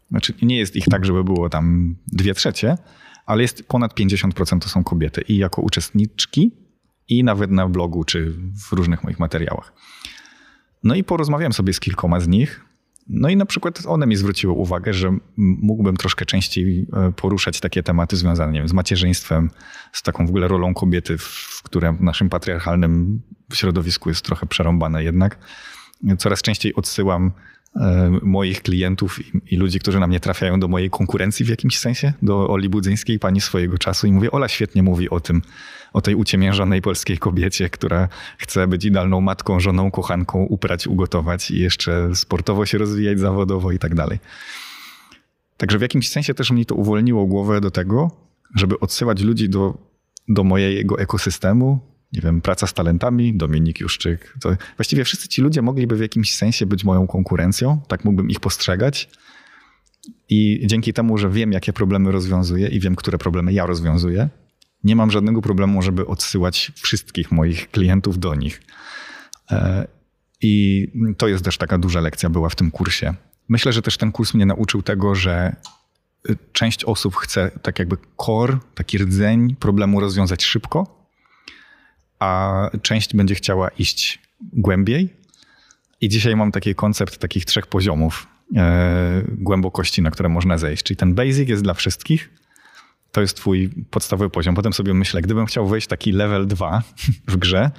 B: Znaczy nie jest ich tak, żeby było tam dwie trzecie, ale jest ponad 50% to są kobiety i jako uczestniczki, i nawet na blogu, czy w różnych moich materiałach. No i porozmawiałem sobie z kilkoma z nich, no i na przykład one mi zwróciły uwagę, że mógłbym troszkę częściej e, poruszać takie tematy związane nie wiem, z macierzyństwem, z taką w ogóle rolą kobiety, w, które w naszym patriarchalnym środowisku jest trochę przerąbane jednak. Coraz częściej odsyłam moich klientów i, i, ludzi, którzy na mnie trafiają do mojej konkurencji w jakimś sensie, do Oli Budzyńskiej, pani swojego czasu i mówię, Ola świetnie mówi o tym, o tej uciemiężonej polskiej kobiecie, która chce być idealną matką, żoną, kochanką, uprać, ugotować i jeszcze sportowo się rozwijać, zawodowo i tak dalej. Także w jakimś sensie też mi to uwolniło głowę do tego, żeby odsyłać ludzi do, do mojego ekosystemu, nie wiem, praca z talentami, Dominik Juszczyk. To właściwie wszyscy ci ludzie mogliby w jakimś sensie być moją konkurencją, tak mógłbym ich postrzegać. I dzięki temu, że wiem, jakie problemy rozwiązuję i wiem, które problemy ja rozwiązuję, nie mam żadnego problemu, żeby odsyłać wszystkich moich klientów do nich. E, I to jest też taka duża lekcja była w tym kursie. Myślę, że też ten kurs mnie nauczył tego, że y, część osób chce tak jakby core, taki rdzeń problemu rozwiązać szybko, a część będzie chciała iść głębiej. I dzisiaj mam taki koncept takich trzech poziomów e, głębokości, na które można zejść. Czyli ten basic jest dla wszystkich, to jest twój podstawowy poziom. Potem sobie myślę, gdybym chciał wejść taki level 2 w grze,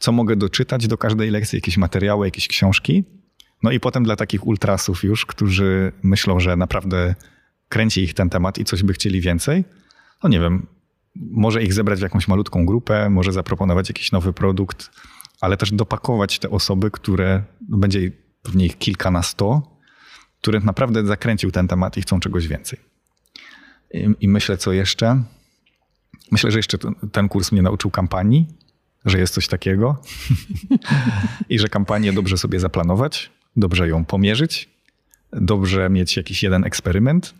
B: co mogę doczytać do każdej lekcji, jakieś materiały, jakieś książki. No i potem dla takich ultrasów już, którzy myślą, że naprawdę kręci ich ten temat i coś by chcieli więcej, no nie wiem, może ich zebrać w jakąś malutką grupę, może zaproponować jakiś nowy produkt, ale też dopakować te osoby, które, no będzie pewnie ich kilka na sto, które naprawdę zakręcił ten temat i chcą czegoś więcej. I, I, myślę, co jeszcze. Myślę, że jeszcze ten kurs mnie nauczył kampanii, że jest coś takiego i że kampanię dobrze sobie zaplanować, dobrze ją pomierzyć, dobrze mieć jakiś jeden eksperyment.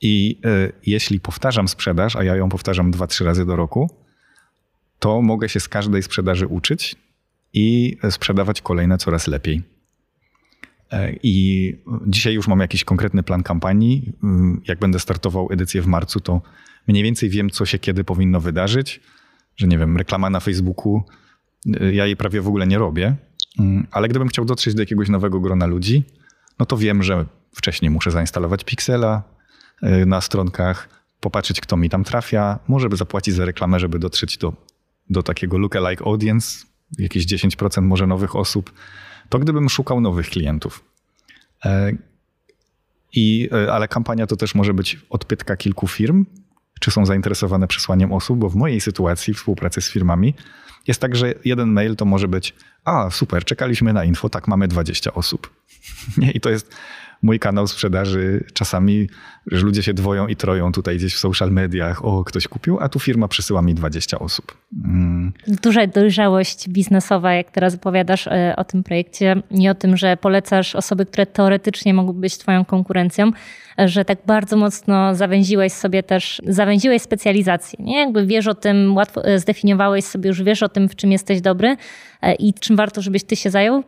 B: I y, jeśli powtarzam sprzedaż, a ja ją powtarzam dwa, trzy razy do roku, to mogę się z każdej sprzedaży uczyć i sprzedawać kolejne coraz lepiej. E, I dzisiaj już mam jakiś konkretny plan kampanii. Mm, jak będę startował edycję w marcu, to mniej więcej wiem, co się kiedy powinno wydarzyć. Że nie wiem, reklama na Facebooku, y, ja jej prawie w ogóle nie robię, mm, ale gdybym chciał dotrzeć do jakiegoś nowego grona ludzi, no to wiem, że wcześniej muszę zainstalować Pixela na stronkach, popatrzeć, kto mi tam trafia, może by zapłacić za reklamę, żeby dotrzeć do, do takiego lookalike audience, jakieś 10% może nowych osób to gdybym szukał nowych klientów. E, I, e, ale kampania to też może być odpytka kilku firm, czy są zainteresowane przesłaniem osób, bo w mojej sytuacji współpracy z firmami jest tak, że jeden mail to może być a super, czekaliśmy na info, tak mamy 20 osób. I to jest mój kanał sprzedaży czasami, że ludzie się dwoją i troją tutaj gdzieś w social mediach, o ktoś kupił, a tu firma przysyła mi 20 osób.
A: Mm. Duża dojrzałość biznesowa, jak teraz opowiadasz e, o tym projekcie i o tym, że polecasz osoby, które teoretycznie mogłyby być twoją konkurencją, że tak bardzo mocno zawęziłeś sobie też, zawęziłeś specjalizację, nie? Jakby wiesz o tym, łatwo e, zdefiniowałeś sobie, już wiesz o tym, w czym jesteś dobry e, i czym warto, żebyś ty się zajął.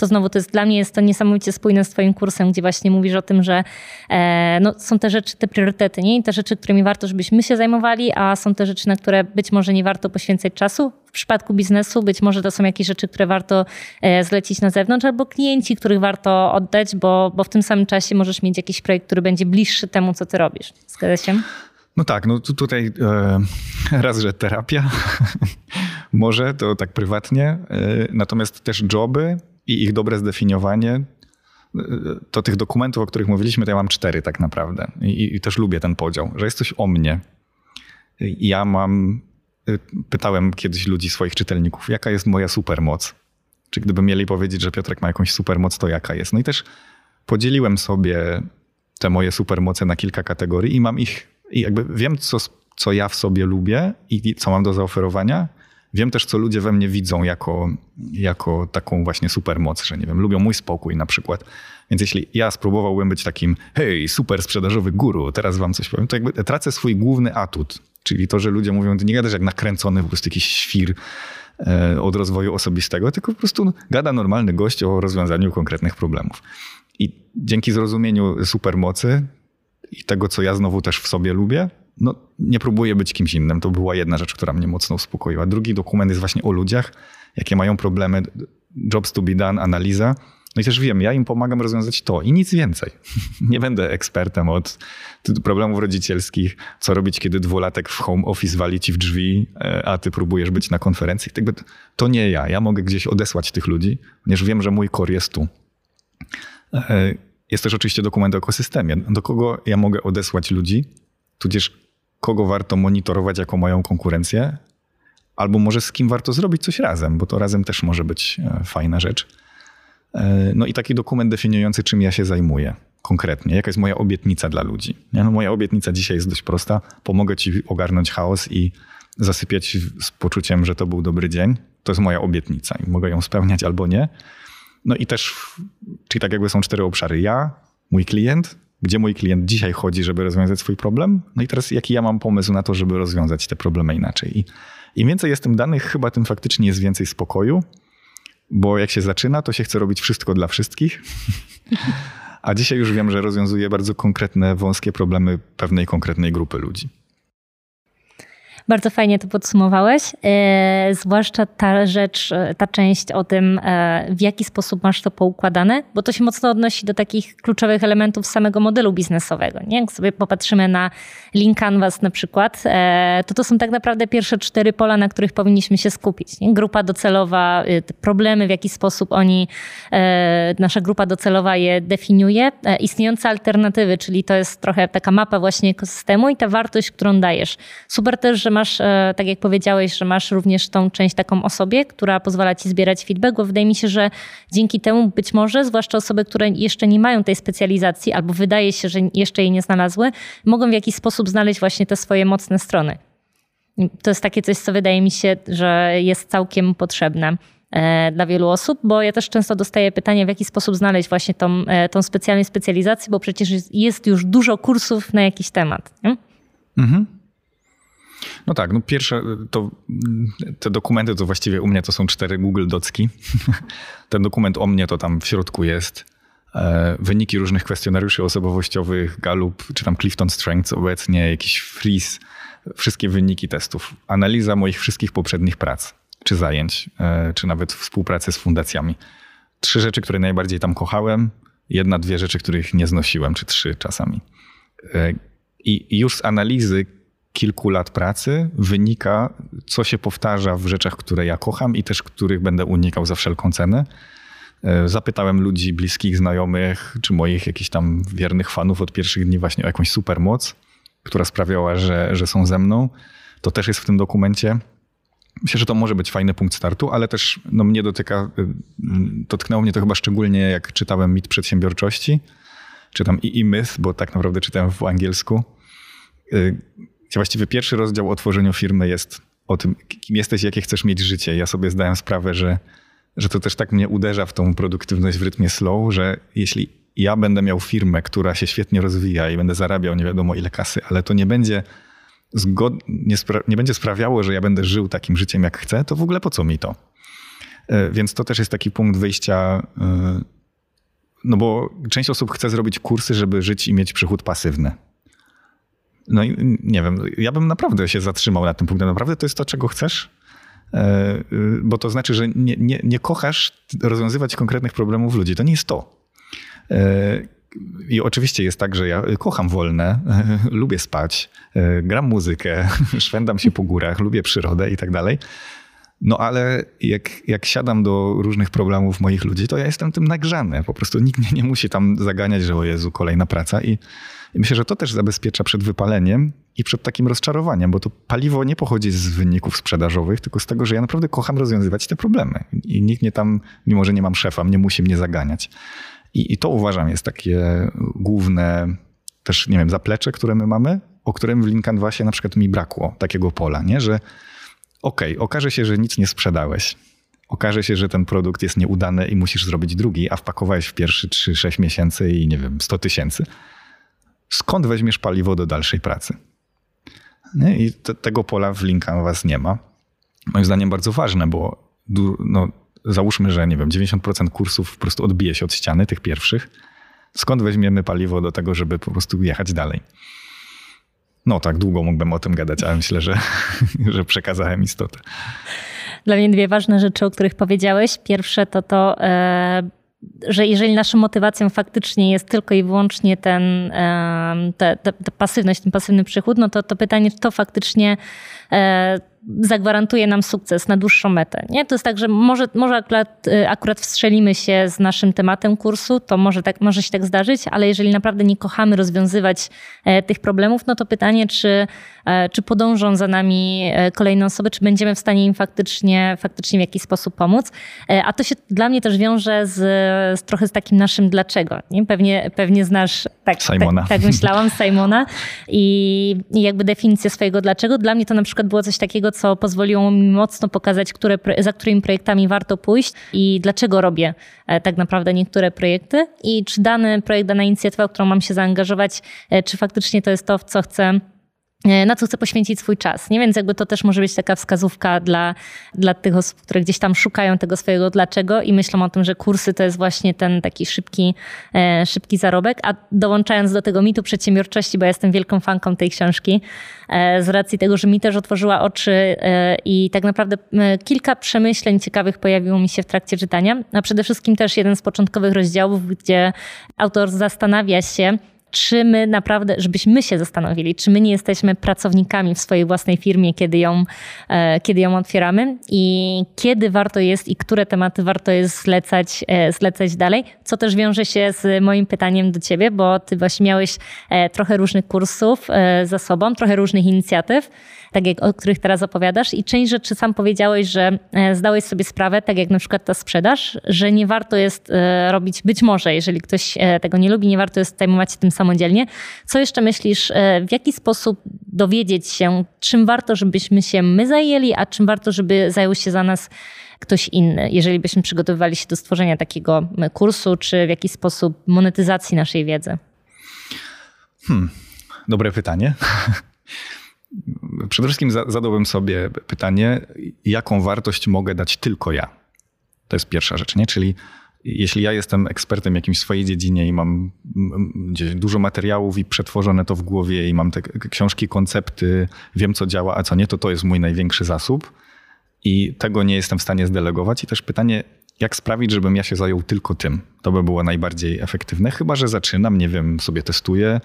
A: To znowu to jest dla mnie jest to niesamowicie spójne z twoim kursem, gdzie właśnie mówisz o tym, że e, no, są te rzeczy, te priorytety, nie? I te rzeczy, którymi warto, żebyśmy się zajmowali, a są te rzeczy, na które być może nie warto poświęcać czasu. W przypadku biznesu być może to są jakieś rzeczy, które warto zlecić na zewnątrz, albo klienci, których warto oddać, bo, bo w tym samym czasie możesz mieć jakiś projekt, który będzie bliższy temu, co ty robisz. Zgadza się?
B: No tak, no tutaj e, raz, że terapia, może to tak prywatnie, e, natomiast też joby i ich dobre zdefiniowanie, to tych dokumentów, o których mówiliśmy, to ja mam cztery tak naprawdę. I, I, też lubię ten podział, że jest coś o mnie. Ja mam pytałem kiedyś ludzi, swoich czytelników, jaka jest moja supermoc? Czy gdyby mieli powiedzieć, że Piotrek ma jakąś supermoc, to jaka jest? No i też podzieliłem sobie te moje supermoce na kilka kategorii i mam ich, i jakby wiem, co, co ja w sobie lubię i co mam do zaoferowania. Wiem też, co ludzie we mnie widzą jako, jako taką właśnie supermoc, że nie wiem, lubią mój spokój na przykład. Więc jeśli ja spróbowałbym być takim, hej, super sprzedażowy guru, teraz wam coś powiem, to jakby tracę swój główny atut, czyli to, że ludzie mówią, ty nie gadasz jak nakręcony po prostu jakiś świr e, od rozwoju osobistego, tylko po prostu gada normalny gość o rozwiązaniu konkretnych problemów. I dzięki zrozumieniu supermocy i tego, co ja znowu też w sobie lubię, no nie próbuję być kimś innym. To była jedna rzecz, która mnie mocno uspokoiła. Drugi dokument jest właśnie o ludziach, jakie mają problemy, jobs to be done, analiza. No i też wiem, ja im pomagam rozwiązać to i nic więcej. Nie będę ekspertem od problemów rodzicielskich, co robić, kiedy dwulatek w home office wali ci w drzwi, e, a ty próbujesz być na konferencji. To nie ja. Ja mogę gdzieś odesłać tych ludzi, ponieważ wiem, że mój kor jest tu. E, jest też oczywiście dokument o ekosystemie. Do kogo ja mogę odesłać ludzi, tudzież kogo warto monitorować jako moją konkurencję, albo może z kim warto zrobić coś razem, bo to razem też może być e, fajna rzecz. E, no i taki dokument definiujący, czym ja się zajmuję konkretnie, jaka jest moja obietnica dla ludzi. No moja obietnica dzisiaj jest dość prosta. Pomogę ci ogarnąć chaos i zasypiać z poczuciem, że to był dobry dzień. To jest moja obietnica i mogę ją spełniać albo nie. No i też, czyli tak jakby są cztery obszary. Ja, mój klient, gdzie mój klient dzisiaj chodzi, żeby rozwiązać swój problem. No i teraz jaki ja mam pomysł na to, żeby rozwiązać te problemy inaczej. I im więcej jest tym danych, chyba tym faktycznie jest więcej spokoju, bo jak się zaczyna, to się chce robić wszystko dla wszystkich. A dzisiaj już wiem, że rozwiązuje bardzo konkretne, wąskie problemy pewnej konkretnej grupy ludzi.
A: Bardzo fajnie to podsumowałeś, e, zwłaszcza ta rzecz, e, ta część o tym, e, w jaki sposób masz to poukładane, bo to się mocno odnosi do takich kluczowych elementów samego modelu biznesowego. Nie? Jak sobie popatrzymy na Lean Canvas na przykład, to to są tak naprawdę pierwsze cztery pola, na których powinniśmy się skupić. Nie? Grupa docelowa, problemy, w jaki sposób oni, nasza grupa docelowa je definiuje, istniejące alternatywy, czyli to jest trochę taka mapa właśnie ekosystemu i ta wartość, którą dajesz. Super też, że masz masz, e, tak jak powiedziałeś, że masz również tą część taką o sobie, która pozwala ci zbierać feedback, bo wydaje mi się, że dzięki temu być może, zwłaszcza osoby, które jeszcze nie mają tej specjalizacji albo wydaje się, że jeszcze jej nie znalazły, mogą w jakiś sposób znaleźć właśnie te swoje mocne strony. To jest takie coś, co wydaje mi się, że jest całkiem potrzebne e, dla wielu osób, bo ja też często dostaję pytanie, w jaki sposób znaleźć właśnie tą, e, tą specjalną specjalizację, bo przecież jest już dużo kursów na jakiś temat. Nie? Mhm.
B: No tak, no pierwsze to te dokumenty to właściwie u mnie to są cztery Google Docki. Ten dokument o mnie to tam w środku jest e, wyniki różnych kwestionariuszy osobowościowych, Gallup czy tam Clifton Strengths obecnie, jakiś Freeze, wszystkie wyniki testów, analiza moich wszystkich poprzednich prac czy zajęć, e, czy nawet współpracy z fundacjami. Trzy rzeczy, które najbardziej tam kochałem, jedna, dwie rzeczy, których nie znosiłem, czy trzy czasami. E, I już z analizy kilku lat pracy wynika, co się powtarza w rzeczach, które ja kocham i też których będę unikał za wszelką cenę. E, zapytałem ludzi bliskich, znajomych, czy moich jakichś tam wiernych fanów od pierwszych dni właśnie o jakąś supermoc, która sprawiała, że, że są ze mną. To też jest w tym dokumencie. Myślę, że to może być fajny punkt startu, ale też no, mnie dotyka, y, dotknęło mnie to chyba szczególnie jak czytałem mit przedsiębiorczości, czytam i, i myth, bo tak naprawdę czytałem w angielsku y, właściwie pierwszy rozdział o tworzeniu firmy jest o tym, kim jesteś, jakie chcesz mieć życie. Ja sobie zdałem sprawę, że, że to też tak mnie uderza w tą produktywność w rytmie slow, że jeśli ja będę miał firmę, która się świetnie rozwija i będę zarabiał nie wiadomo ile kasy, ale to nie będzie zgod... nie, spra... nie będzie sprawiało, że ja będę żył takim życiem jak chcę, to w ogóle po co mi to? E, więc to też jest taki punkt wyjścia, e, no bo część osób chce zrobić kursy, żeby żyć i mieć przychód pasywny. No i nie wiem, ja bym naprawdę się zatrzymał na tym punkcie. Naprawdę to jest to, czego chcesz? E, y, bo to znaczy, że nie, nie, nie kochasz rozwiązywać konkretnych problemów ludzi. To nie jest to. E, I oczywiście jest tak, że ja kocham wolne, lubię spać, e, gram muzykę, szwendam się po górach, lubię przyrodę i tak dalej. No ale jak, jak siadam do różnych problemów moich ludzi, to ja jestem tym nagrzany. Po prostu nikt mnie nie musi tam zaganiać, że o Jezu, kolejna praca. I, Myślę, że to też zabezpiecza przed wypaleniem i przed takim rozczarowaniem, bo to paliwo nie pochodzi z wyników sprzedażowych, tylko z tego, że ja naprawdę kocham rozwiązywać te problemy. I nikt mnie tam, mimo że nie mam szefa, nie musi mnie zaganiać. I, I to uważam jest takie główne też, nie wiem, zaplecze, które my mamy, o którym w Linkanwasie na przykład mi brakło takiego pola, nie? że okej, okay, okaże się, że nic nie sprzedałeś. Okaże się, że ten produkt jest nieudany i musisz zrobić drugi, a wpakowałeś w pierwszy 3-6 miesięcy i nie wiem, 100 tysięcy. Skąd weźmiesz paliwo do dalszej pracy? Nie? I te, tego pola w Linkanwas nie ma. Moim zdaniem bardzo ważne, bo no, załóżmy, że nie wiem, 90% kursów po prostu odbije się od ściany, tych pierwszych. Skąd weźmiemy paliwo do tego, żeby po prostu jechać dalej? No tak, długo mógłbym o tym gadać, ale myślę, że, że przekazałem istotę.
A: Dla mnie dwie ważne rzeczy, o których powiedziałeś. Pierwsze to to, e, że jeżeli naszą motywacją faktycznie jest tylko i wyłącznie ten, ta, ta, ta pasywność, ten pasywny przychód, no to to pytanie, czy to faktycznie e, zagwarantuje nam sukces na dłuższą metę. Nie? To jest tak, że może, może akurat, y, akurat wstrzelimy się z naszym tematem kursu, to może, tak, może się tak zdarzyć, ale jeżeli naprawdę nie kochamy rozwiązywać e, tych problemów, no to pytanie, czy, e, czy podążą za nami e, kolejne osoby, czy będziemy w stanie im faktycznie, faktycznie w jakiś sposób pomóc. A to się dla mnie też wiąże z, z trochę z takim naszym dlaczego. Nie? Pewnie, pewnie znasz, tak,
B: Simona.
A: tak, tak myślałam, Simona i, i jakby definicję swojego dlaczego. Dla mnie to na przykład było coś takiego, co pozwoliło mi mocno pokazać, które, za którymi projektami warto pójść i dlaczego robię e, tak naprawdę niektóre projekty i czy dany projekt, dana inicjatywa, w którą mam się zaangażować, e, czy faktycznie to jest to, w co chcę na co chcę poświęcić swój czas. Nie? Więc jakby to też może być taka wskazówka dla, dla tych osób, które gdzieś tam szukają tego swojego dlaczego i myślą o tym, że kursy to jest właśnie ten taki szybki, e, szybki zarobek. A dołączając do tego mitu przedsiębiorczości, bo ja jestem wielką fanką tej książki, e, z racji tego, że mi też otworzyła oczy i tak naprawdę kilka przemyśleń ciekawych pojawiło mi się w trakcie czytania. A przede wszystkim też jeden z początkowych rozdziałów, gdzie autor zastanawia się, czy my naprawdę, żebyśmy się zastanowili, czy my nie jesteśmy pracownikami w swojej własnej firmie, kiedy ją, e, kiedy ją otwieramy i kiedy warto jest i które tematy warto jest zlecać, e, zlecać dalej, co też wiąże się z moim pytaniem do ciebie, bo ty właśnie miałeś e, trochę różnych kursów za sobą, trochę różnych inicjatyw tak jak o których teraz opowiadasz. I część rzeczy sam powiedziałeś, że zdałeś sobie sprawę, tak jak na przykład ta sprzedaż, że nie warto jest robić, być może, jeżeli ktoś tego nie lubi, nie warto jest zajmować się tym samodzielnie. Co jeszcze myślisz, w jaki sposób dowiedzieć się, czym warto, żebyśmy się my zajęli, a czym warto, żeby zajął się za nas ktoś inny, jeżeli byśmy przygotowywali się do stworzenia takiego kursu, czy w jakiś sposób monetyzacji naszej wiedzy?
B: Hmm, dobre pytanie. Przede wszystkim zadałbym sobie pytanie, jaką wartość mogę dać tylko ja. To jest pierwsza rzecz, nie? Czyli jeśli ja jestem ekspertem jakimś swojej dziedzinie i mam dużo materiałów i przetworzone to w głowie i mam te książki, koncepty, wiem co działa, a co nie, to to jest mój największy zasób i tego nie jestem w stanie zdelegować. I też pytanie, jak sprawić, żebym ja się zajął tylko tym? To by było najbardziej efektywne, chyba że zaczynam, nie wiem, sobie testuję,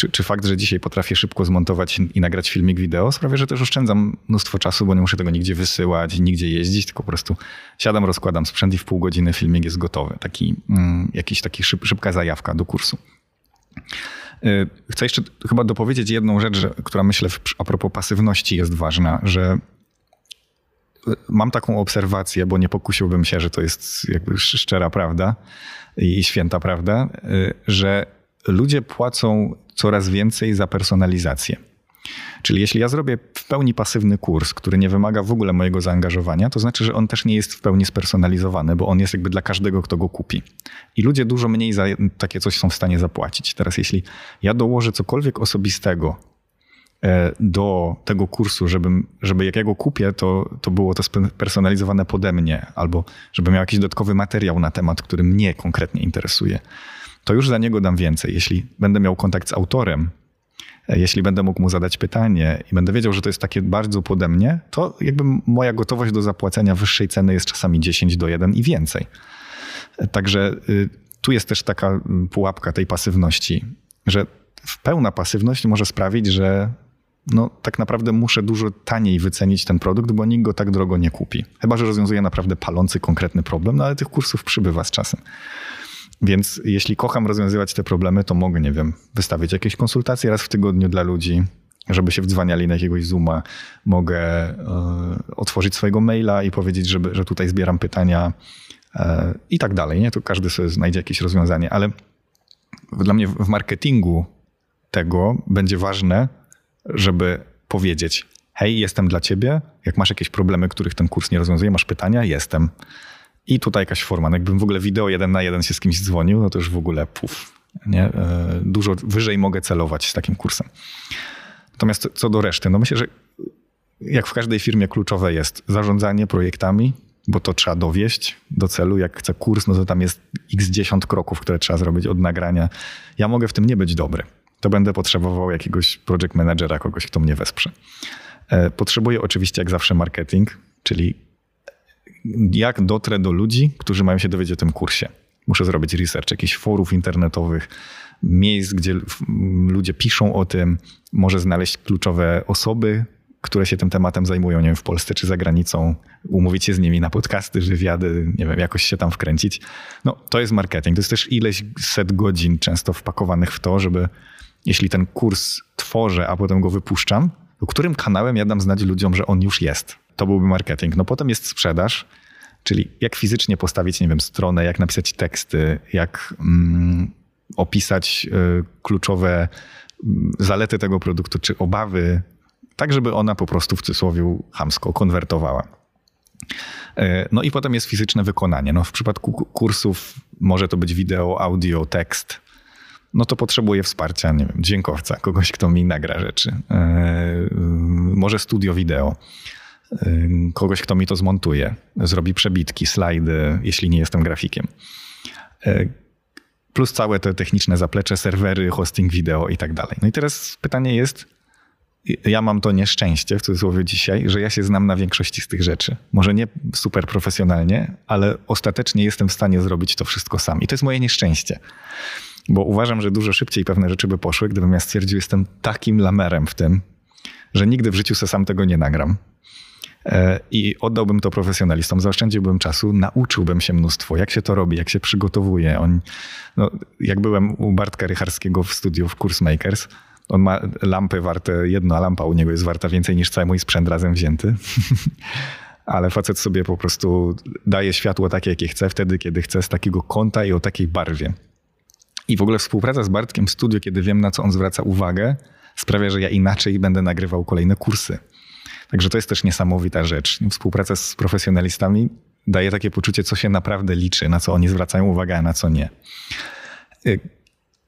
B: czy, czy fakt, że dzisiaj potrafię szybko zmontować i nagrać filmik wideo sprawia, że też oszczędzam mnóstwo czasu, bo nie muszę tego nigdzie wysyłać, nigdzie jeździć, tylko po prostu siadam, rozkładam sprzęt i w pół godziny filmik jest gotowy. Taki, mm, jakiś taki szyb, szybka zajawka do kursu. Y, chcę jeszcze chyba dopowiedzieć jedną rzecz, że, która myślę w, a propos pasywności jest ważna, że y, mam taką obserwację, bo nie pokusiłbym się, że to jest jakby szczera prawda i święta prawda, y, że ludzie płacą coraz więcej za personalizację. Czyli jeśli ja zrobię w pełni pasywny kurs, który nie wymaga w ogóle mojego zaangażowania, to znaczy, że on też nie jest w pełni spersonalizowany, bo on jest jakby dla każdego, kto go kupi. I ludzie dużo mniej za takie coś są w stanie zapłacić. Teraz, jeśli ja dołożę cokolwiek osobistego e, do tego kursu, żebym, żeby jak ja go kupię, to, to było to spersonalizowane pode mnie, albo żeby miał jakiś dodatkowy materiał na temat, który mnie konkretnie interesuje to już za niego dam więcej. Jeśli będę miał kontakt z autorem, e, jeśli będę mógł mu zadać pytanie i będę wiedział, że to jest takie bardzo pode mnie, to jakby moja gotowość do zapłacenia wyższej ceny jest czasami 10 do 1 i więcej. E, także y, tu jest też taka mm, pułapka tej pasywności, że pełna pasywność może sprawić, że no tak naprawdę muszę dużo taniej wycenić ten produkt, bo nikt go tak drogo nie kupi. Chyba, że rozwiązuje naprawdę palący konkretny problem, no ale tych kursów przybywa z czasem. Więc jeśli kocham rozwiązywać te problemy, to mogę, nie wiem, wystawić jakieś konsultacje raz w tygodniu dla ludzi, żeby się wdzwaniali na jakiegoś Zooma. Mogę y, otworzyć swojego maila i powiedzieć, żeby, że tutaj zbieram pytania y, i tak dalej. Nie? To każdy sobie znajdzie jakieś rozwiązanie, ale dla mnie w marketingu tego będzie ważne, żeby powiedzieć: Hej, jestem dla ciebie. Jak masz jakieś problemy, których ten kurs nie rozwiązuje, masz pytania, jestem. I tutaj jakaś forma. Jakbym w ogóle wideo jeden na jeden się z kimś dzwonił, no to już w ogóle puf. Nie? E, dużo wyżej mogę celować z takim kursem. Natomiast co do reszty, no myślę, że jak w każdej firmie kluczowe jest zarządzanie projektami, bo to trzeba dowieść do celu. Jak chcę kurs, no to tam jest x dziesiąt kroków, które trzeba zrobić od nagrania. Ja mogę w tym nie być dobry. To będę potrzebował jakiegoś project managera, kogoś, kto mnie wesprze. E, potrzebuję oczywiście jak zawsze marketing, czyli jak dotrę do ludzi, którzy mają się dowiedzieć o tym kursie. Muszę zrobić research, jakichś forów internetowych, miejsc, gdzie ludzie piszą o tym, może znaleźć kluczowe osoby, które się tym tematem zajmują, nie wiem, w Polsce czy za granicą, umówić się z nimi na podcasty, wywiady, nie wiem, jakoś się tam wkręcić. No, to jest marketing. To jest też ileś set godzin często wpakowanych w to, żeby jeśli ten kurs tworzę, a potem go wypuszczam, to którym kanałem ja dam znać ludziom, że on już jest? To byłby marketing. No potem jest sprzedaż, czyli jak fizycznie postawić, nie wiem, stronę, jak napisać teksty, jak mm, opisać y, kluczowe mm, zalety tego produktu, czy obawy, tak żeby ona po prostu w cudzysłowie hamsko konwertowała. Y, no i potem jest fizyczne wykonanie. No w przypadku kursów może to być wideo, audio, tekst. No to potrzebuję wsparcia, nie wiem, dźwiękowca, kogoś, kto mi nagra rzeczy. Y, może studio wideo kogoś, kto mi to zmontuje, zrobi przebitki, slajdy, jeśli nie jestem grafikiem plus całe te techniczne zaplecze, serwery, hosting wideo i tak dalej. No i teraz pytanie jest, ja mam to nieszczęście, w cudzysłowie dzisiaj, że ja się znam na większości z tych rzeczy. Może nie super profesjonalnie, ale ostatecznie jestem w stanie zrobić to wszystko sam. I to jest moje nieszczęście. Bo uważam, że dużo szybciej pewne rzeczy by poszły, gdybym ja stwierdził, jestem takim lamerem w tym, że nigdy w życiu se sam tego nie nagram. E, i oddałbym to profesjonalistom, zaoszczędziłbym czasu, nauczyłbym się mnóstwo, jak się to robi, jak się przygotowuje. On, no, jak byłem u Bartka Rycharskiego w studiu w Course Makers, on ma lampy warte, jedna lampa u niego jest warta więcej niż cały mój sprzęt razem wzięty. Ale facet sobie po prostu daje światło takie, jakie chce, wtedy, kiedy chce, z takiego kąta i o takiej barwie. I w ogóle współpraca z Bartkiem w studiu, kiedy wiem, na co on zwraca uwagę, sprawia, że ja inaczej będę nagrywał kolejne kursy. Także to jest też niesamowita rzecz. Współpraca z profesjonalistami daje takie poczucie, co się naprawdę liczy, na co oni zwracają uwagę, a na co nie. Y,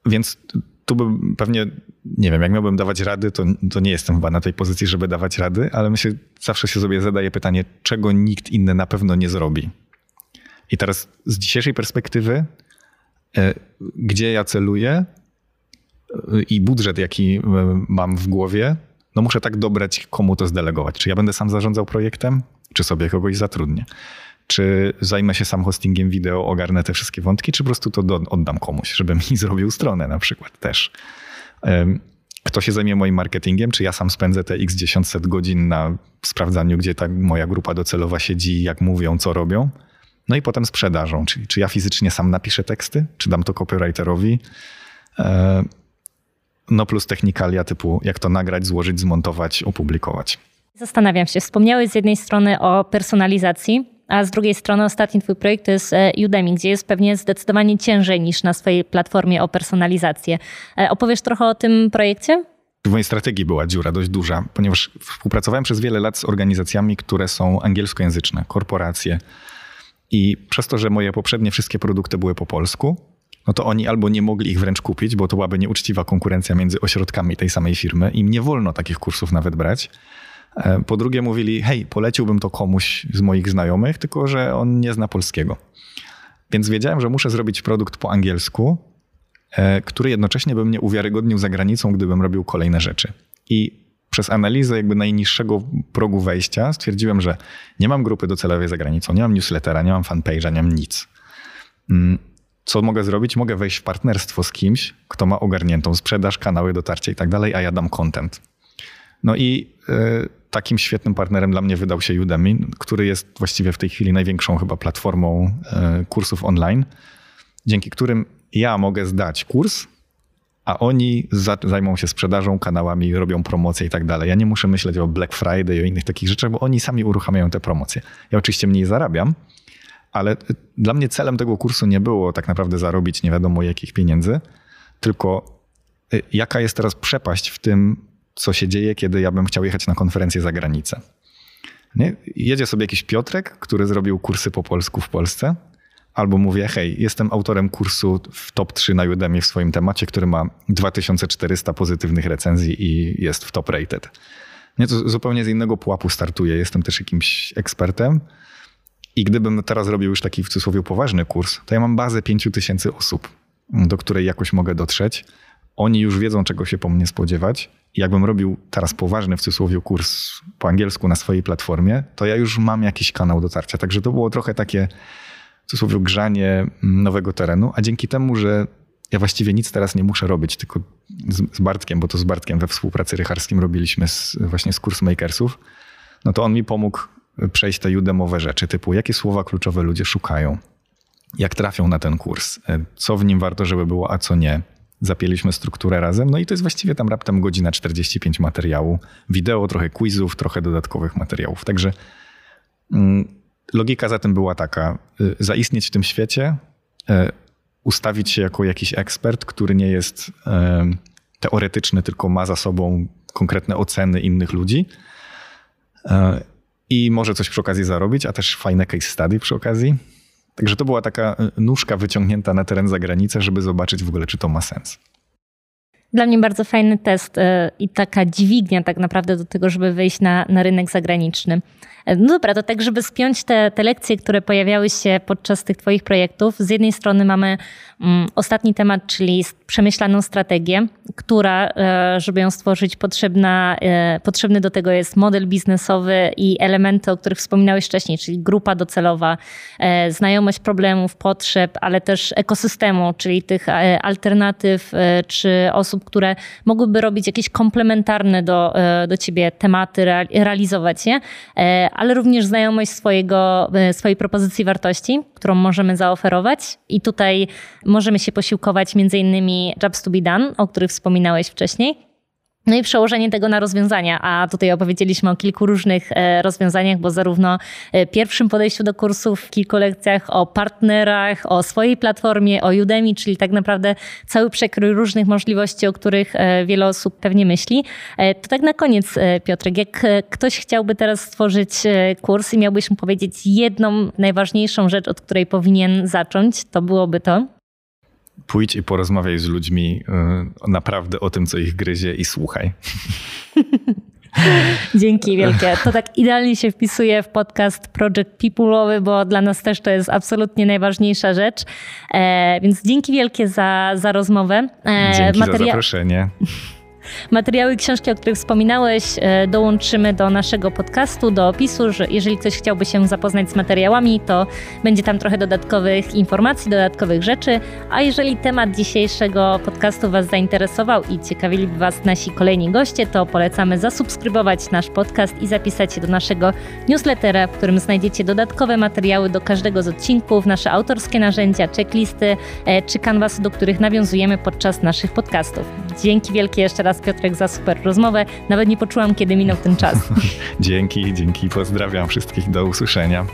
B: więc tu bym pewnie, nie wiem, jak miałbym dawać rady, to, to nie jestem chyba na tej pozycji, żeby dawać rady, ale myślę, zawsze się sobie zadaję pytanie, czego nikt inny na pewno nie zrobi. I teraz z dzisiejszej perspektywy, y, gdzie ja celuję y, i budżet, jaki mam w głowie, no muszę tak dobrać, komu to zdelegować. Czy ja będę sam zarządzał projektem, czy sobie kogoś zatrudnię? Czy zajmę się sam hostingiem wideo, ogarnę te wszystkie wątki, czy po prostu to do, oddam komuś, żeby mi zrobił stronę na przykład też. Kto się zajmie moim marketingiem, czy ja sam spędzę te x dziesiąt set godzin na sprawdzaniu, gdzie ta moja grupa docelowa siedzi, jak mówią, co robią. No i potem sprzedażą, czyli czy ja fizycznie sam napiszę teksty, czy dam to copywriterowi. No plus technikalia typu jak to nagrać, złożyć, zmontować, opublikować.
A: Zastanawiam się, wspomniałeś z jednej strony o personalizacji, a z drugiej strony ostatni twój projekt to jest e, Udemy, gdzie jest pewnie zdecydowanie ciężej niż na swojej platformie o personalizację. E, opowiesz trochę o tym projekcie?
B: W mojej strategii była dziura dość duża, ponieważ współpracowałem przez wiele lat z organizacjami, które są angielskojęzyczne, korporacje. I przez to, że moje poprzednie wszystkie produkty były po polsku, no to oni albo nie mogli ich wręcz kupić, bo to byłaby nieuczciwa konkurencja między ośrodkami tej samej firmy. Im nie wolno takich kursów nawet brać. E, po drugie mówili, hej, poleciłbym to komuś z moich znajomych, tylko że on nie zna polskiego. Więc wiedziałem, że muszę zrobić produkt po angielsku, e, który jednocześnie by mnie uwiarygodnił za granicą, gdybym robił kolejne rzeczy. I przez analizę jakby najniższego progu wejścia stwierdziłem, że nie mam grupy docelowej za granicą, nie mam newslettera, nie mam fanpage'a, nie mam nic. Co mogę zrobić? Mogę wejść w partnerstwo z kimś, kto ma ogarniętą sprzedaż, kanały dotarcia i tak dalej, a ja dam content. No i y, takim świetnym partnerem dla mnie wydał się Udemy, który jest właściwie w tej chwili największą chyba platformą y, kursów online, dzięki którym ja mogę zdać kurs, a oni zajmą się sprzedażą, kanałami, robią promocje i tak dalej. Ja nie muszę myśleć o Black Friday, o innych takich rzeczach, bo oni sami uruchamiają te promocje. Ja oczywiście mniej zarabiam, ale dla mnie celem tego kursu nie było tak naprawdę zarobić nie wiadomo jakich pieniędzy, tylko y, jaka jest teraz przepaść w tym, co się dzieje, kiedy ja bym chciał jechać na konferencję za granicę. Nie? Jedzie sobie jakiś Piotrek, który zrobił kursy po polsku w Polsce, albo mówię, hej, jestem autorem kursu w top 3 na Udemy w swoim temacie, który ma 2400 pozytywnych recenzji i jest w top rated. Nie, to zupełnie z innego pułapu startuję. Jestem też jakimś ekspertem. I gdybym teraz robił już taki w cudzysłowie poważny kurs, to ja mam bazę 5000 osób, do której jakoś mogę dotrzeć. Oni już wiedzą, czego się po mnie spodziewać. I jakbym robił teraz poważny w cudzysłowie kurs po angielsku na swojej platformie, to ja już mam jakiś kanał dotarcia. Także to było trochę takie w cudzysłowie grzanie nowego terenu, a dzięki temu, że ja właściwie nic teraz nie muszę robić, tylko z, Bartkiem, bo to z Bartkiem we współpracy rycharskim robiliśmy z, właśnie z kursmakersów, no to on mi pomógł przejść te judemowe rzeczy, typu jakie słowa kluczowe ludzie szukają, jak trafią na ten kurs, co w nim warto, żeby było, a co nie. Zapięliśmy strukturę razem, no i to jest właściwie tam raptem godzina 45 materiału, wideo, trochę quizów, trochę dodatkowych materiałów. Także mm, logika za tym była taka: y, zaistnieć w tym świecie, y, ustawić się jako jakiś ekspert, który nie jest y, teoretyczny, tylko ma za sobą konkretne oceny innych ludzi i może coś przy okazji zarobić, a też fajne case study przy okazji. Także to była taka nóżka wyciągnięta na teren zagranicy, żeby zobaczyć w ogóle, czy to ma sens.
A: Dla mnie bardzo fajny test i taka dźwignia tak naprawdę do tego, żeby wyjść na, na rynek zagraniczny. No dobra, to tak, żeby spiąć te, te lekcje, które pojawiały się podczas tych Twoich projektów. Z jednej strony mamy mm, ostatni temat, czyli przemyślaną strategię, która, e, żeby ją stworzyć, potrzebna, e, potrzebny do tego jest model biznesowy i elementy, o których wspominałeś wcześniej, czyli grupa docelowa, e, znajomość problemów, potrzeb, ale też ekosystemu, czyli tych alternatyw czy osób, które mogłyby robić jakieś komplementarne do, do ciebie tematy, realizować je ale również znajomość swojego, e, swojej propozycji wartości, którą możemy zaoferować. I tutaj możemy się posiłkować między innymi Jobs to be done, o których wspominałeś wcześniej. No i przełożenie tego na rozwiązania, a tutaj opowiedzieliśmy o kilku różnych e, rozwiązaniach, bo zarówno e, pierwszym podejściu do kursów w kilku lekcjach, o partnerach, o swojej platformie, o Udemy, czyli tak naprawdę cały przekrój różnych możliwości, o których e, wiele osób pewnie myśli. To tak na koniec, Piotrek, jak ktoś chciałby teraz stworzyć kurs i miałbyś mu powiedzieć jedną najważniejszą rzecz, od której powinien zacząć, to byłoby to?
B: Pójdź i porozmawiaj z ludźmi y, naprawdę o tym, co ich gryzie i słuchaj.
A: Dzięki wielkie. To tak idealnie się wpisuje w podcast Project People'owy, bo dla nas też to jest absolutnie najważniejsza rzecz. E, więc dzięki wielkie za, za rozmowę.
B: E, Dzięki Materia... za zaproszenie.
A: Materiały książki, o których wspominałeś, e, dołączymy do naszego podcastu, do opisu, że jeżeli ktoś chciałby się zapoznać z materiałami, to będzie tam trochę dodatkowych informacji, dodatkowych rzeczy. A jeżeli temat dzisiejszego podcastu Was zainteresował i ciekawiliby Was nasi kolejni goście, to polecamy zasubskrybować nasz podcast i zapisać się do naszego newslettera, w którym znajdziecie dodatkowe materiały do każdego z odcinków, nasze autorskie narzędzia, checklisty e, czy kanwasy, do których nawiązujemy podczas naszych podcastów. Dzięki wielkie jeszcze raz raz Piotrek za super rozmowę. Nawet nie poczułam, kiedy minął ten czas.
B: dzięki, dzięki. Pozdrawiam wszystkich. Do usłyszenia.